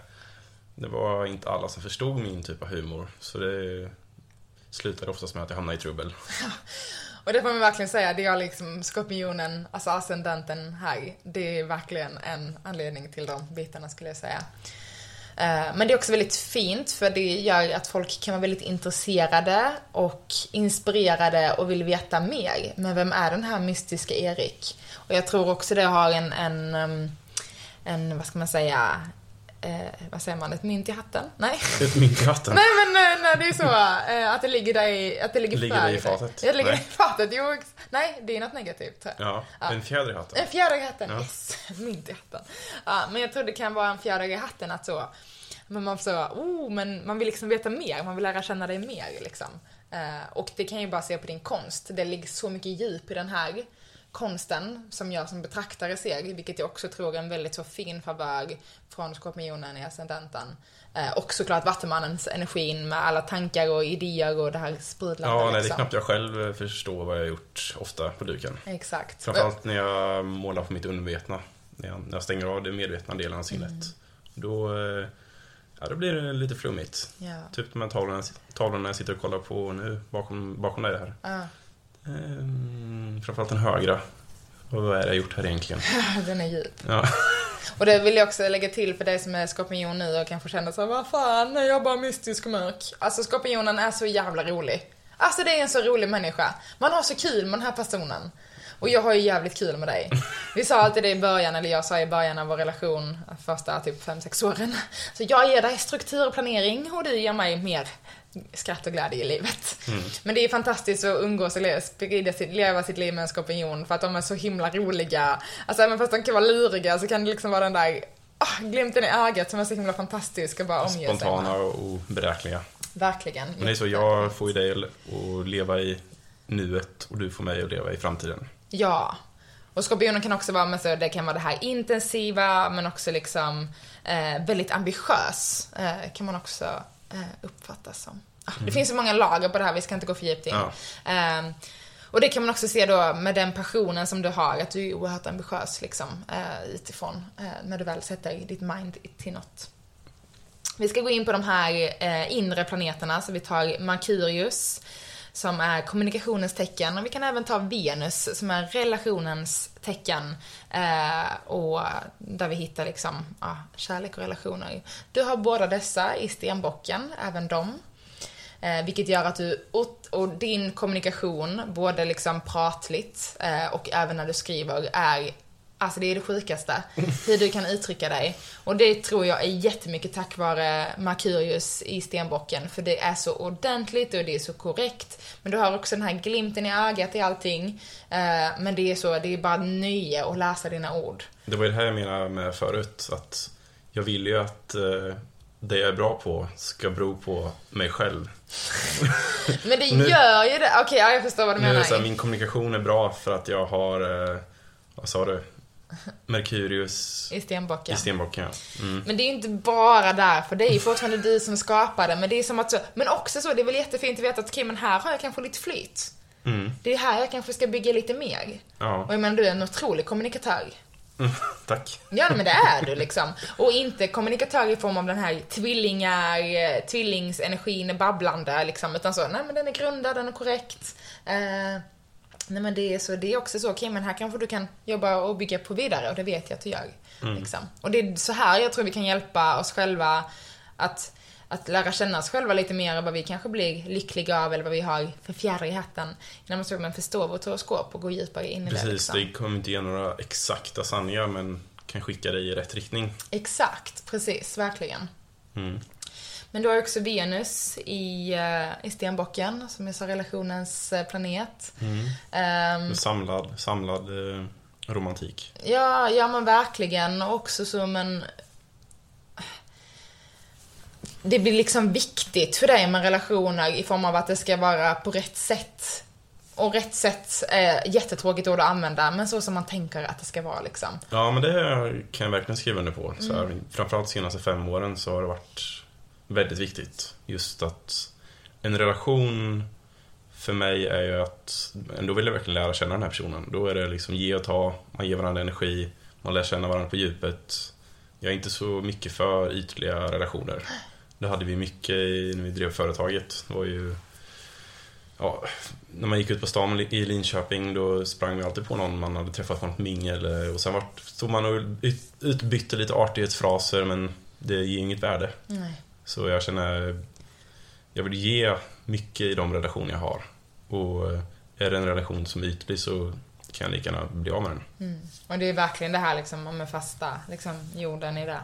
det var inte alla som förstod min typ av humor. Så det slutade oftast med att jag hamnade i trubbel. Och det får man verkligen säga, det är liksom skorpionen, alltså ascendenten här, det är verkligen en anledning till de bitarna skulle jag säga. Eh, men det är också väldigt fint för det gör att folk kan vara väldigt intresserade och inspirerade och vill veta mer. Men vem är den här mystiska Erik? Och jag tror också det har en, en, ehm, en vad ska man säga, eh, vad säger man, ett mynt i hatten? Nej. Ett mynt i hatten? Nej men nej, nej, det är så eh, att det ligger där i, att det ligger, ligger det i fatet? Ja, det ligger Nej. i fatet. Jo, nej, det är något negativt. Ja, Ja. en fjäder i hatten. En fjäder i hatten, Ja. yes. Mynt i hatten. Ja, men jag tror det kan vara en fjäder i hatten att så, men man så, oh, men man vill liksom veta mer, man vill lära känna dig mer liksom. Eh, och det kan jag ju bara se på din konst. Det ligger så mycket djup i den här konsten som jag som betraktare ser, vilket jag också tror är en väldigt så fin favör från skorpionen i ascendenten. Eh, och såklart Vattumannens energin med alla tankar och idéer och det här sprudlande Ja, nej, det är liksom. knappt jag själv förstår vad jag har gjort ofta på duken. Exakt. Framförallt när jag målar på mitt undervetna. När jag, när jag stänger av den medvetna delen av sinnet. Mm. Då, eh, ja, då blir det lite flummigt. Ja. Typ de här tavlorna, tavlorna jag sitter och kollar på nu bakom, bakom dig här. Ja. Ehm, framförallt den högra. Och vad är det jag gjort här egentligen? Den är djup. Ja, Och det vill jag också lägga till för dig som är skorpion nu och kanske känner så vad fan, är jag bara mystisk och mörk? Alltså skorpionen är så jävla rolig. Alltså det är en så rolig människa. Man har så kul med den här personen. Och jag har ju jävligt kul med dig. Vi sa alltid det i början, eller jag sa i början av vår relation, första typ 5-6 åren. Så jag ger dig struktur och planering och du ger mig mer skratt och glädje i livet. Men det är fantastiskt att umgås och le- sprida sitt, leva sitt liv med en skorpion för att de är så himla roliga. Alltså även fast de kan vara luriga så kan det liksom vara den där ah, glimten i ögat som är så himla fantastisk och bara omge sig spontana med. och oberäkneliga. Verkligen. Men det är så, jag får ju dig att leva i nuet och du får mig att leva i framtiden. Ja. Och skorpionen kan också vara med så, det kan vara det här intensiva men också liksom eh, väldigt ambitiös. Eh, kan man också uppfattas som. Ah, Det finns så många lager på det här, vi ska inte gå för djupt in. Ja. Eh, och det kan man också se då med den passionen som du har, att du är oerhört ambitiös liksom eh, utifrån eh, när du väl sätter ditt mind till något. Vi ska gå in på de här eh, inre planeterna, så vi tar Merkurius, som är kommunikationens tecken, och vi kan även ta Venus, som är relationens tecken, eh, och där vi hittar liksom, ja, kärlek och relationer. Du har båda dessa i stenbocken, även dem. Eh, vilket gör att du, och, och din kommunikation, både liksom pratligt eh, och även när du skriver, är Alltså det är det sjukaste. Hur du kan uttrycka dig. Och det tror jag är jättemycket tack vare Merkurius i stenbocken. För det är så ordentligt och det är så korrekt. Men du har också den här glimten i ögat i allting. Eh, men det är så, det är bara nöje att läsa dina ord. Det var ju det här jag menade med förut, att jag vill ju att eh, det jag är bra på ska bero på mig själv. Men det gör ju det. Okej, ja, jag förstår vad du Nu är menar. det så här, min kommunikation är bra för att jag har, eh, vad sa du? Merkurius I stenbocken. i stenbocken, ja. Mm. Men det är ju inte bara därför, det är ju fortfarande du som skapar det. Men det är som att så, men också så, det är väl jättefint att veta att okej, men här har jag kanske lite flyt. Mm. Det är här jag kanske ska bygga lite mer. Ja, Och jag menar, du är en otrolig kommunikatör. mm, tack. Ja, men det är du liksom. Och inte kommunikatör i form av den här tvillingar, tvillingsenergin babblande liksom. Utan så, nej men den är grundad, den är korrekt. Eh, nej men det är så, det är också så, okej men här kanske du kan jobba och bygga på vidare och det vet jag att du gör. Liksom. Och det är så här jag tror vi kan hjälpa oss själva att att lära känna oss själva lite mer och vad vi kanske blir lyckliga av eller vad vi har för fjäder i hatten. Genom att man förstå vårt horoskop och gå djupare in i det. Precis, Liksom. det kommer inte ge några exakta sanningar men kan skicka dig i rätt riktning. Exakt, precis, verkligen. Mm. Men du har också Venus i, eh, i stenbocken, som är så relationens eh, planet. Mm. Ehm, Samlad, samlad eh, romantik. ja, ja men verkligen. Och också som en... Det blir liksom viktigt för dig med relationer i form av att det ska vara på rätt sätt. Och rätt sätt är jättetråkigt ord att använda, men så som man tänker att det ska vara liksom. Ja, men det kan jag verkligen skriva under på. Så här, Mm. Framförallt de senaste fem åren så har det varit väldigt viktigt. Just att en relation för mig är ju att, då vill jag verkligen lära känna den här personen. Då är det liksom ge och ta, man ger varandra energi, man lär känna varandra på djupet. Jag är inte så mycket för ytliga relationer. Det hade vi mycket i, när vi drev företaget. Det var ju ja, när man gick ut på stan i Linköping då sprang vi alltid på någon man hade träffat på något mingel och sen var, stod man och utbytte lite artighetsfraser men det ger inget värde. Nej. Så jag känner, jag vill ge mycket i de relationer jag har. Och är det en relation som är ytlig så kan jag lika gärna bli av med den. Mm. Och det är verkligen det här liksom med fasta liksom, jorden i det.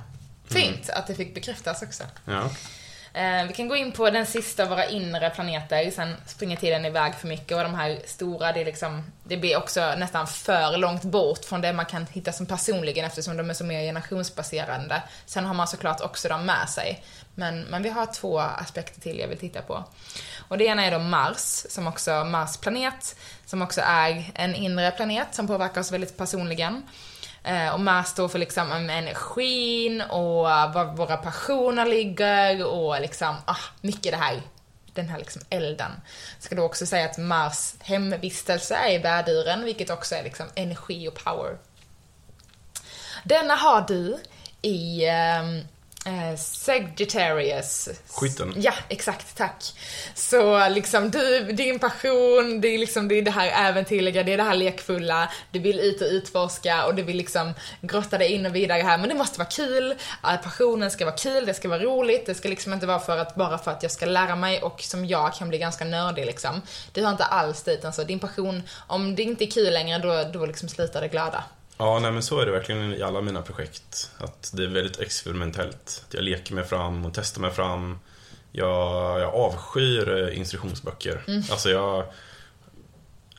Fint mm. att det fick bekräftas också. Ja. Eh, vi kan gå in på den sista av våra inre planeter, sen springer tiden iväg för mycket och de här stora, det, liksom, det blir också nästan för långt bort från det man kan hitta som personligen eftersom de är så mer generationsbaserande. Sen har man såklart också dem med sig. Men, men vi har två aspekter till jag vill titta på. Och det ena är då Mars, som också Mars planet, som också är en inre planet som påverkar oss väldigt personligen. Eh, och Mars står för liksom energin och var våra passioner ligger och liksom, ah, mycket det här, den här liksom elden. ska då också säga att Mars hemvistelse är i värduren, vilket också är liksom energi och power. Denna har du i eh, Eh, Sagittarius. Skytten. Ja, exakt, tack. Så liksom du, din passion, det är liksom det, är det här äventyrliga, det är det här lekfulla, du vill ut och utforska och du vill liksom grotta dig in och vidare här, men det måste vara kul, passionen ska vara kul, det ska vara roligt, det ska liksom inte vara för att, bara för att jag ska lära mig och som jag kan bli ganska nördig liksom. Det har inte alls dit, alltså din passion, om det inte är kul längre då, då liksom slutar det glada. Ja, nej men så är det verkligen i alla mina projekt. Att det är väldigt experimentellt. Att jag leker mig fram och testar mig fram. Jag, jag avskyr eh, instruktionsböcker. Mm. Alltså jag...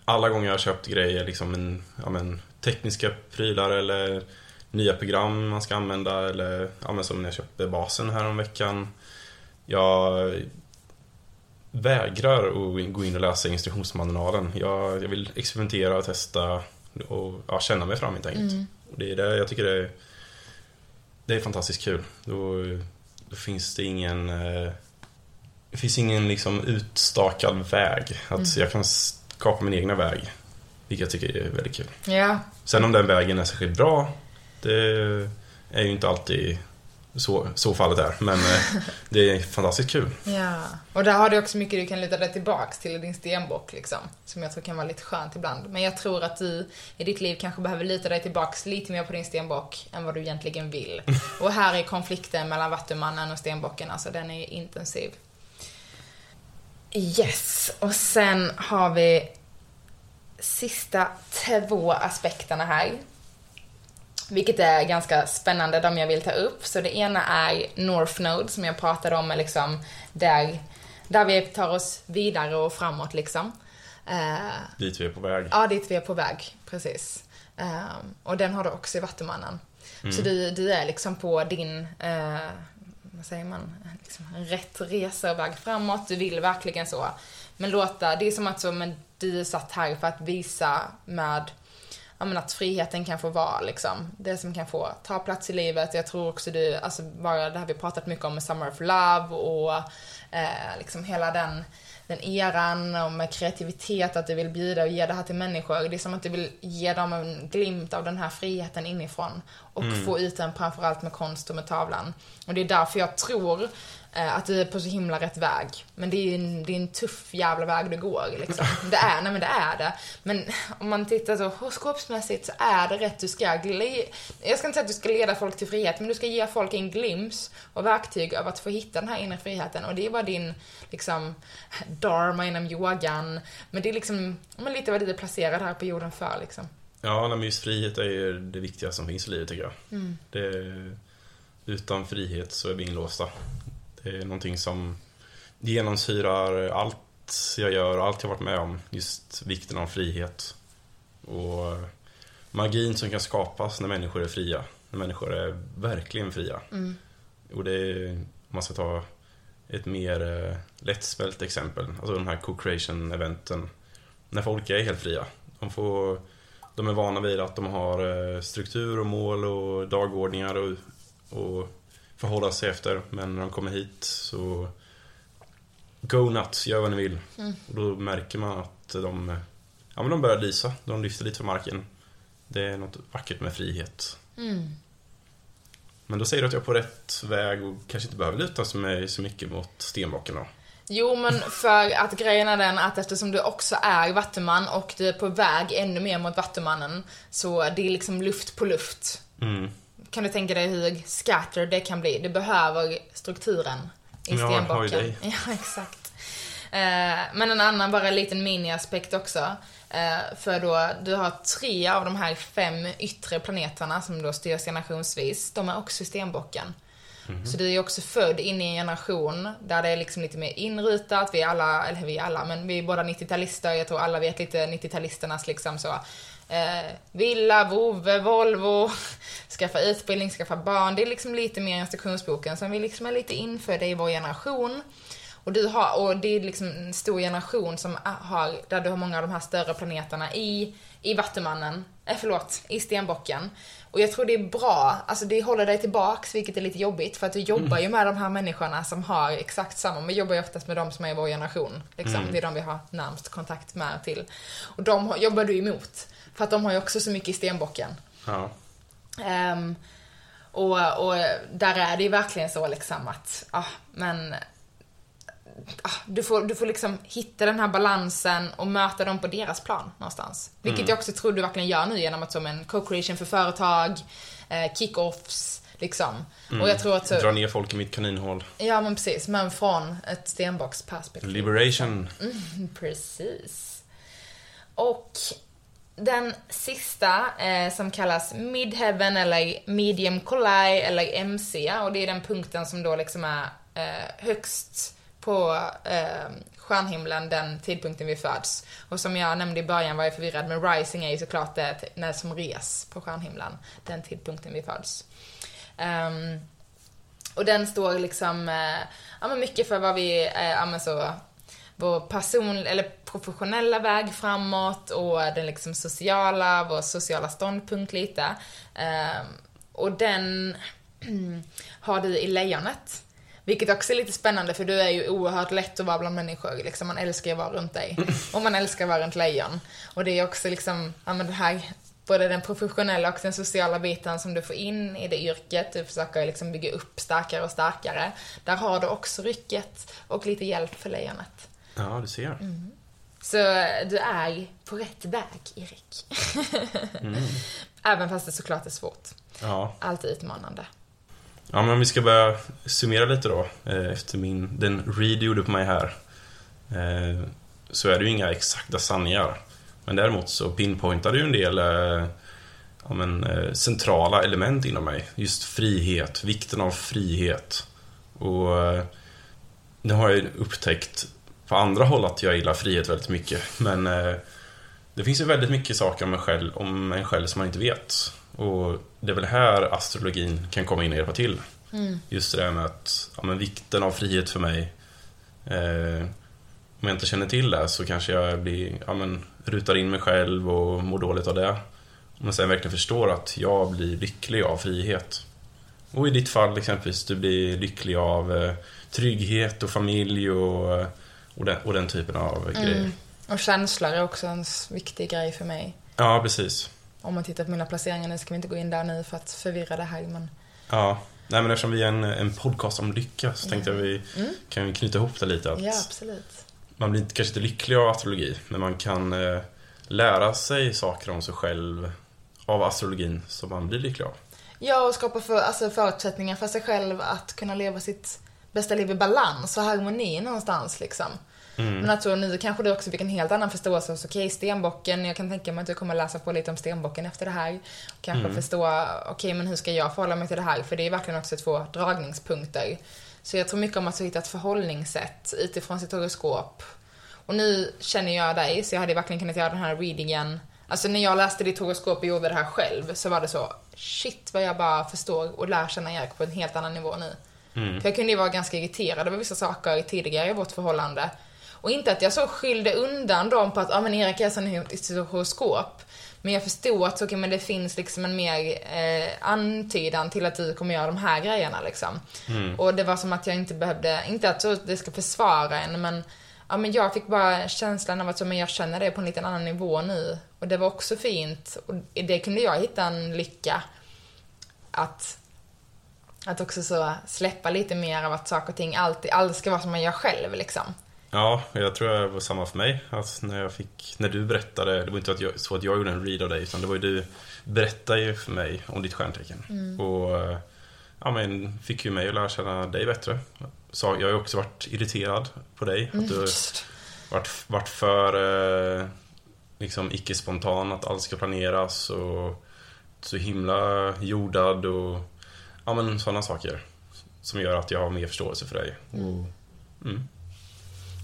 Alla gånger jag har köpt grejer, liksom en, ja men, tekniska prylar eller nya program man ska använda eller ja, men som när jag köpte basen här om veckan. Jag vägrar att gå in och läsa instruktionsmanualen. Jag, jag vill experimentera och testa och ja, känna mig fram helt enkelt. Mm. Det är det jag tycker det är, det är fantastiskt kul. Då, då finns det ingen eh, det finns ingen liksom utstakad väg. Att mm. jag kan skapa min egna väg. Vilket jag tycker är väldigt kul. Ja. Sen om den vägen är särskilt bra, det är ju inte alltid så, så fallet är. Men eh, det är fantastiskt kul. Ja, och där har du också mycket du kan luta dig tillbaks till i din stenbock liksom. Som jag tror kan vara lite skönt ibland. Men jag tror att du i ditt liv kanske behöver luta dig tillbaks lite mer på din stenbock än vad du egentligen vill. Och här är konflikten mellan Vattumannen och stenbocken, alltså den är intensiv. Yes, och sen har vi sista två aspekterna här. Vilket är ganska spännande, de jag vill ta upp. Så det ena är North Node som jag pratade om, är liksom där, där vi tar oss vidare och framåt liksom. Uh, dit vi är på väg. Ja, dit vi är på väg, precis. Uh, och den har du också i Vattumannen. Mm. Så du, du är liksom på din, uh, vad säger man, liksom rätt resa och väg framåt. Du vill verkligen så. Men låta, det är som att så, men du är satt här för att visa med ja, men att friheten kan få vara liksom, det som kan få ta plats i livet. Jag tror också du, alltså bara det har vi pratat mycket om med Summer of Love och eh, liksom hela den, den eran och med kreativitet, att du vill bjuda och ge det här till människor. Det är som att du vill ge dem en glimt av den här friheten inifrån och mm. få ut den framförallt med konst och med tavlan. Och det är därför jag tror att du är på så himla rätt väg. Men det är en, det är en tuff jävla väg du går liksom. Det är, nej men det är det. Men om man tittar så horoskopsmässigt så är det rätt. Du ska, jag ska inte säga att du ska leda folk till frihet, men du ska ge folk en glims och verktyg av att få hitta den här inre friheten. Och det är vad din, liksom, dharma inom yogan. Men det är liksom, men lite vad du är placerad här på jorden för liksom. Ja, men just frihet är ju det viktigaste som finns i livet tycker jag. Mm. Det, utan frihet så är vi inlåsta. Det är någonting som genomsyrar allt jag gör allt jag varit med om. Just vikten av frihet. Och magin som kan skapas när människor är fria. När människor är verkligen fria. Mm. Och det är, om man ska ta ett mer eh, lättsmält exempel. Alltså de här co-creation-eventen. När folk är helt fria. De, får, de är vana vid att de har eh, struktur och mål och dagordningar och, och förhålla sig efter. Men när de kommer hit så Go nuts, gör vad ni vill. Mm. Och då märker man att de, ja, men de börjar lysa. De lyfter lite från marken. Det är något vackert med frihet. Mm. Men då säger du att jag är på rätt väg och kanske inte behöver luta mig så mycket mot stenbocken då? Jo, men för att grejen är den att eftersom du också är vattuman och du är på väg ännu mer mot vattumannen, så det är liksom luft på luft. Mm. Kan du tänka dig hur scattered det kan bli? Du behöver strukturen i Ja, stenbocken. Ja, exakt. Eh, Men en annan, bara en liten miniaspekt också. Eh, För då, du har tre av de här fem yttre planeterna som då styrs generationsvis. De är också stenbocken. Så du är också född in i en generation där det är liksom lite mer inrutat. Vi är alla, eller vi är alla, men vi är båda 90-talister. Jag tror alla vet lite 90-talisternas liksom så. Eh, villa, vovve, Volvo, skaffa utbildning, skaffa barn. Det är liksom lite mer instruktionsboken som vi liksom är lite infödda i vår generation. Och, du har, och det är liksom en stor generation som har, där du har många av de här större planeterna i, i Vattumannen, eh, förlåt, i Stenbocken. Och jag tror det är bra, alltså det håller dig tillbaks, vilket är lite jobbigt, för att du jobbar ju med de här människorna som har exakt samma, men jobbar ju oftast med de som är i vår generation. Liksom. Det är de vi har närmst kontakt med till. Och de jobbar du emot, för att de har ju också så mycket i Stenbocken. Ja. Ehm, och, och där är det ju verkligen så liksom att, ah, men du, får, du får liksom hitta den här balansen och möta dem på deras plan någonstans. Vilket jag också tror du verkligen gör nu genom att som en co-creation för företag, eh, kick-offs, liksom. Och jag tror att så, Dra ner folk i mitt kaninhål. ja men precis, men från ett stenbocksperspektiv. Liberation. Precis. Och den sista eh, som kallas Midheaven eller Medium Colli eller MC och det är den punkten som då liksom är eh, högst på eh, stjärnhimlen den tidpunkten vi föds. Och som jag nämnde i början var jag förvirrad, men Rising är ju såklart det när som res på stjärnhimlen, den tidpunkten vi föds. Um, och den står liksom, eh, ja men mycket för vad vi, eh, ja men så, vår person, eller professionella väg framåt och den liksom sociala, vår sociala ståndpunkt lite. Ehm, och den har du i lejonet. Vilket också är lite spännande för du är ju oerhört lätt att vara bland människor. Liksom, man älskar ju att vara runt dig. Och man älskar att vara runt lejon. Och det är också liksom, ja men det här, både den professionella och den sociala biten som du får in i det yrket. Du försöker liksom bygga upp starkare och starkare. Där har du också rycket och lite hjälp för lejonet. Ja, du ser. Mm. Så du är på rätt väg, Erik. Även fast det såklart är svårt. Ja. Alltid utmanande ja, men om vi ska börja summera lite då. Eh, efter min, den read du gjorde på mig här. Eh, så är det ju inga exakta sanningar. Men däremot så pinpointar du ju en del eh, ja, men, centrala element inom mig. Just frihet, vikten av frihet. Och nu har jag ju upptäckt på andra håll att jag gillar frihet väldigt mycket. Men det finns ju väldigt mycket saker om mig själv, om en själv som man inte vet. Och det är väl här astrologin kan komma in och hjälpa till. Just det där med att, ja, men vikten av frihet för mig. Eh, om jag inte känner till det så kanske jag blir, ja, men, rutar in mig själv och mår dåligt av det. Om man sen verkligen förstår att jag blir lycklig av frihet. Och i ditt fall exempelvis, du blir lycklig av eh, trygghet och familj och, och, den, och den typen av grejer. Och känslor är också en viktig grej för mig. Ja, precis. Om man tittar på mina placeringar nu ska vi inte gå in där nu för att förvirra det här men... Ja, nej men eftersom vi är en, en podcast om lycka så tänkte jag vi Mm. kan vi knyta ihop det lite. Att Ja, absolut. Man blir kanske inte lycklig av astrologi, men man kan eh, lära sig saker om sig själv av astrologin som man blir lycklig av. Ja, och skapa för, alltså förutsättningar för sig själv att kunna leva sitt bästa liv i balans och harmoni någonstans liksom. Men jag tror nu kanske du också fick en helt annan förståelse hos, okej, stenbocken, jag kan tänka mig att du kommer läsa på lite om stenbocken efter det här. Och kanske förstå, okej, men hur ska jag förhålla mig till det här? För det är verkligen också två dragningspunkter. Så jag tror mycket om att hitta ett förhållningssätt utifrån sitt horoskop. Och nu känner jag dig, så jag hade verkligen kunnat göra den här readingen. Alltså när jag läste ditt horoskop och gjorde det här själv så var det så, shit vad jag bara förstår och lär känna Erik på en helt annan nivå nu. För jag kunde ju vara ganska irriterad över vissa saker tidigare i vårt förhållande. Och inte att jag så skyllde undan dem på att, ja ah, men Erik är sån i sitt horoskop. Men jag förstod att okay, men det finns liksom en mer eh, antydan till att du kommer göra de här grejerna liksom. Och det var som att jag inte behövde, inte att så, det ska försvara en men Ja men jag fick bara känslan av att så, men jag känner det på en liten annan nivå nu. Och det var också fint. Och i det kunde jag hitta en lycka. Att Att också så släppa lite mer av att saker och ting alltid, allt ska vara som man gör själv liksom. Ja, jag tror det var samma för mig. Alltså när jag fick, när du berättade, det var inte att jag, så att jag gjorde en read av dig, utan det var ju du berättade ju för mig om ditt stjärntecken. Mm. Och ja, men fick ju mig att lära känna dig bättre. Så jag har ju också varit irriterad på dig. Att du Mm. varit, varit för eh, liksom icke-spontan, att allt ska planeras och så himla jordad och ja men sådana saker. Som gör att jag har mer förståelse för dig. Och, mm.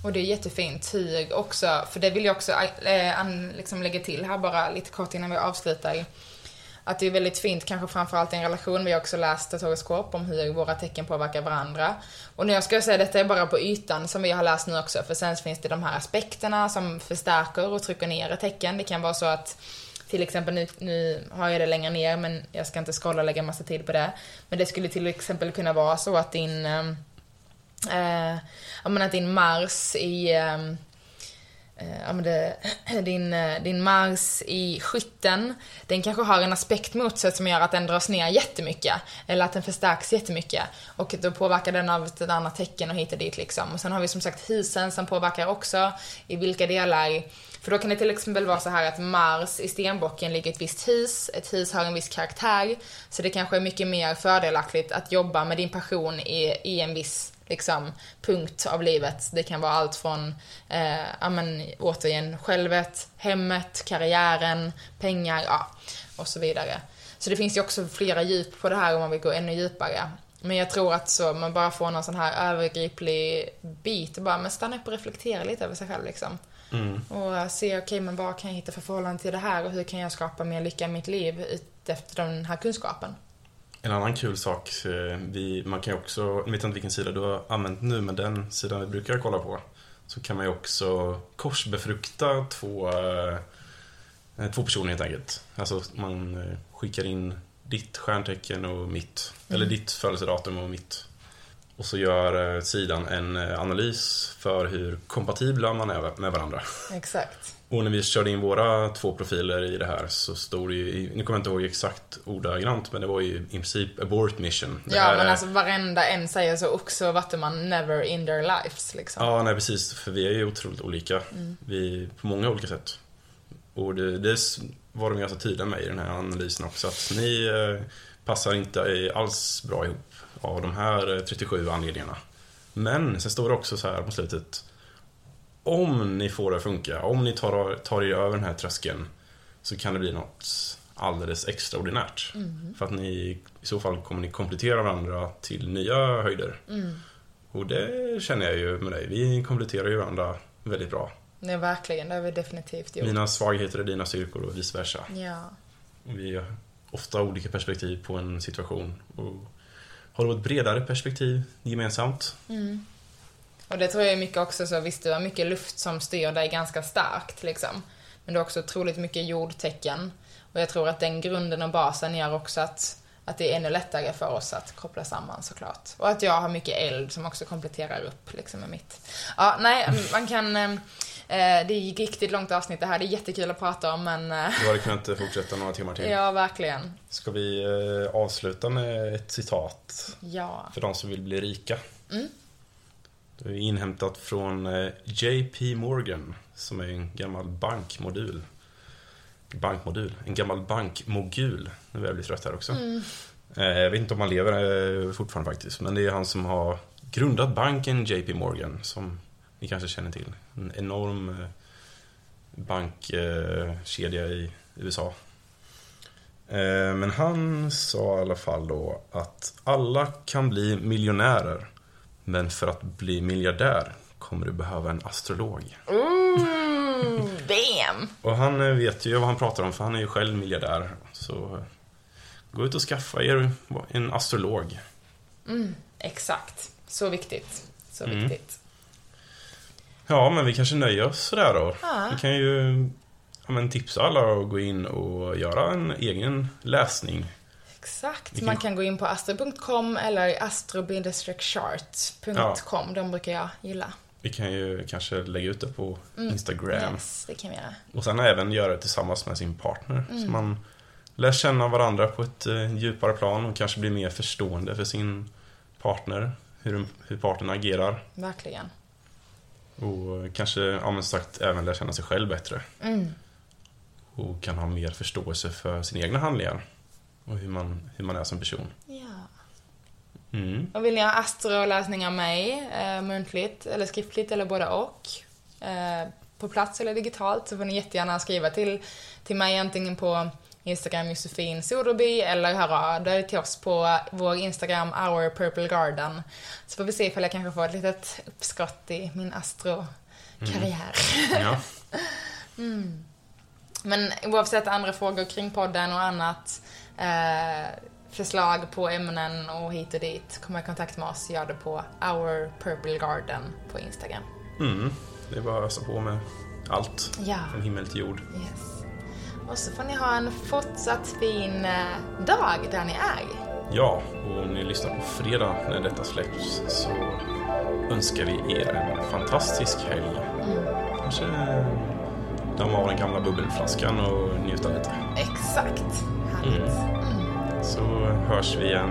Och det är jättefint hur också, för det vill jag också äh, an, liksom lägga till här bara lite kort innan vi avslutar. Att det är väldigt fint, kanske framförallt i en relation. Vi har också läst ett horoskop om hur våra tecken påverkar varandra. Och när jag ska säga detta är bara på ytan som vi har läst nu också. För sen finns det de här aspekterna som förstärker och trycker ner ett tecken. Det kan vara så att till exempel nu, nu har jag det längre ner men jag ska inte scrolla och lägga massa tid på det. Men det skulle till exempel kunna vara så att din ehm, eh, jag menar att din Mars i ehm, eh, ja, men det, din, eh, din Mars i skytten, den kanske har en aspekt mot sig som gör att den dras ner jättemycket. Eller att den förstärks jättemycket. Och då påverkar den av ett annat tecken och hit och dit liksom. Och sen har vi som sagt husen som påverkar också i vilka delar för då kan det till exempel vara så här att Mars i stenbocken ligger i ett visst hus, ett hus har en viss karaktär, så det kanske är mycket mer fördelaktigt att jobba med din passion i, i en viss liksom, punkt av livet. Det kan vara allt från, eh, ja men återigen, självet, hemmet, karriären, pengar, ja, och så vidare. Så det finns ju också flera djup på det här om man vill gå ännu djupare. Men jag tror att så man bara får någon sån här övergriplig bit och bara, men stanna upp och reflektera lite över sig själv liksom. Mm. Och se, okej, okay, men vad kan jag hitta för förhållande till det här och hur kan jag skapa mer lycka i mitt liv efter den här kunskapen? En annan kul sak, eh, vi, man kan ju också, jag vet inte vilken sida du har använt nu, men den sidan vi brukar kolla på, så kan man ju också korsbefrukta två, eh, två personer helt enkelt. Alltså man eh, skickar in ditt stjärntecken och mitt, Mm. eller ditt födelsedatum och mitt. Och så gör sidan en analys för hur kompatibla man är med varandra. Exakt. Och när vi körde in våra två profiler i det här så stod det ju, nu kommer jag inte ihåg exakt ordagrant, men det var ju i princip abort mission. Det ja, men är- alltså varenda en säger så också Vattuman never in their lives liksom. Ja, nej precis. För vi är ju otroligt olika. Mm. Vi, på många olika sätt. Och det, det var de ganska tydliga med i den här analysen också. Att ni eh, passar inte alls bra ihop av de här eh, 37 anledningarna. Men sen står det också så här på slutet. Om ni får det att funka, om ni tar, tar er över den här tröskeln så kan det bli något alldeles extraordinärt. Mm. För att ni i så fall kommer ni komplettera varandra till nya höjder. Mm. Och det känner jag ju med dig. Vi kompletterar ju varandra väldigt bra. Nej, verkligen. Det har vi definitivt gjort. Mina svagheter är dina styrkor och vice versa. Ja. Vi har ofta olika perspektiv på en situation. Och har då ett bredare perspektiv gemensamt. Mm. Och det tror jag är mycket också så, visst du har mycket luft som styr dig ganska starkt liksom. Men du har också otroligt mycket jordtecken. Och jag tror att den grunden och basen gör också att, att det är ännu lättare för oss att koppla samman såklart. Och att jag har mycket eld som också kompletterar upp liksom med mitt. Ja, nej, man kan... eh, Eh, det gick riktigt långt avsnitt det här, det är jättekul att prata om men... Eh, Du hade kunnat fortsätta några timmar till. ja, verkligen. Ska vi eh, avsluta med ett citat Ja. för de som vill bli rika? Mm. Det är inhämtat från eh, JP Morgan, som är en gammal bankmodul. Bankmodul? En gammal bankmogul. Nu börjar jag bli trött här också. Mm. Eh, Jag vet inte om han lever eh, fortfarande faktiskt, men det är han som har grundat banken JP Morgan, som ni kanske känner till. En enorm bankkedja i USA. Men han sa i alla fall då att alla kan bli miljonärer, men för att bli miljardär kommer du behöva en astrolog. Ooh, damn! Och han eh, vet ju vad han pratar om, för han är ju själv miljardär. Så gå ut och skaffa er en astrolog. Mm, exakt. Så viktigt. Så Mm. viktigt. Ja, men vi kanske nöjer oss sådär då. Ja. Vi kan ju ja, men tipsa alla att gå in och göra en egen läsning. Exakt. Vilken- Man kan gå in på astro.com eller astro-chart.com. De brukar jag gilla. Vi kan ju kanske lägga ut det på Mm. Instagram. Yes, det kan vi göra. Och sen även göra det tillsammans med sin partner. Mm. Så man lär känna varandra på ett eh, djupare plan och kanske bli mer förstående för sin partner. Hur, hur partnern agerar. Verkligen. Och kanske, ja men sagt, även lära känna sig själv bättre. Mm. Och kan ha mer förståelse för sina egna handlingar. Och hur man, hur man är som person. Ja. Mm. Och vill ni ha astroläsning av mig, eh, muntligt eller skriftligt eller både och, eh, på plats eller digitalt, så får ni jättegärna skriva till, till mig antingen på Instagram Josefin Soderby eller höra av er till oss på vår Instagram Our Purple Garden. Så får vi se ifall jag kanske får ett litet uppskott i min astrokarriär. Ja. Men oavsett andra frågor kring podden och annat, eh, förslag på ämnen och hit och dit, komma i kontakt med oss, gör det på Our Purple Garden på Instagram. Mm. Det är bara att ösa på med allt. Ja. Från himmel till jord. Yes. Och så får ni ha en fortsatt fin eh, dag där ni är. Ja, och om ni lyssnar på fredag när detta släpps så önskar vi er en fantastisk helg. Kanske damma av den gamla bubbelflaskan och njuta lite. Exakt. Härligt. Så hörs vi igen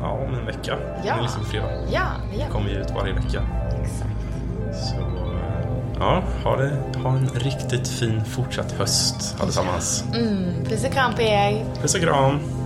ja, om en vecka. Ja. Om ni lyssnar på fredag. Ja, det gör vi. kommer vi ut varje vecka. Exakt. Så ja, ha, det, ha en riktigt fin fortsatt höst allesammans. Mm, puss och kram på er. Puss och kram!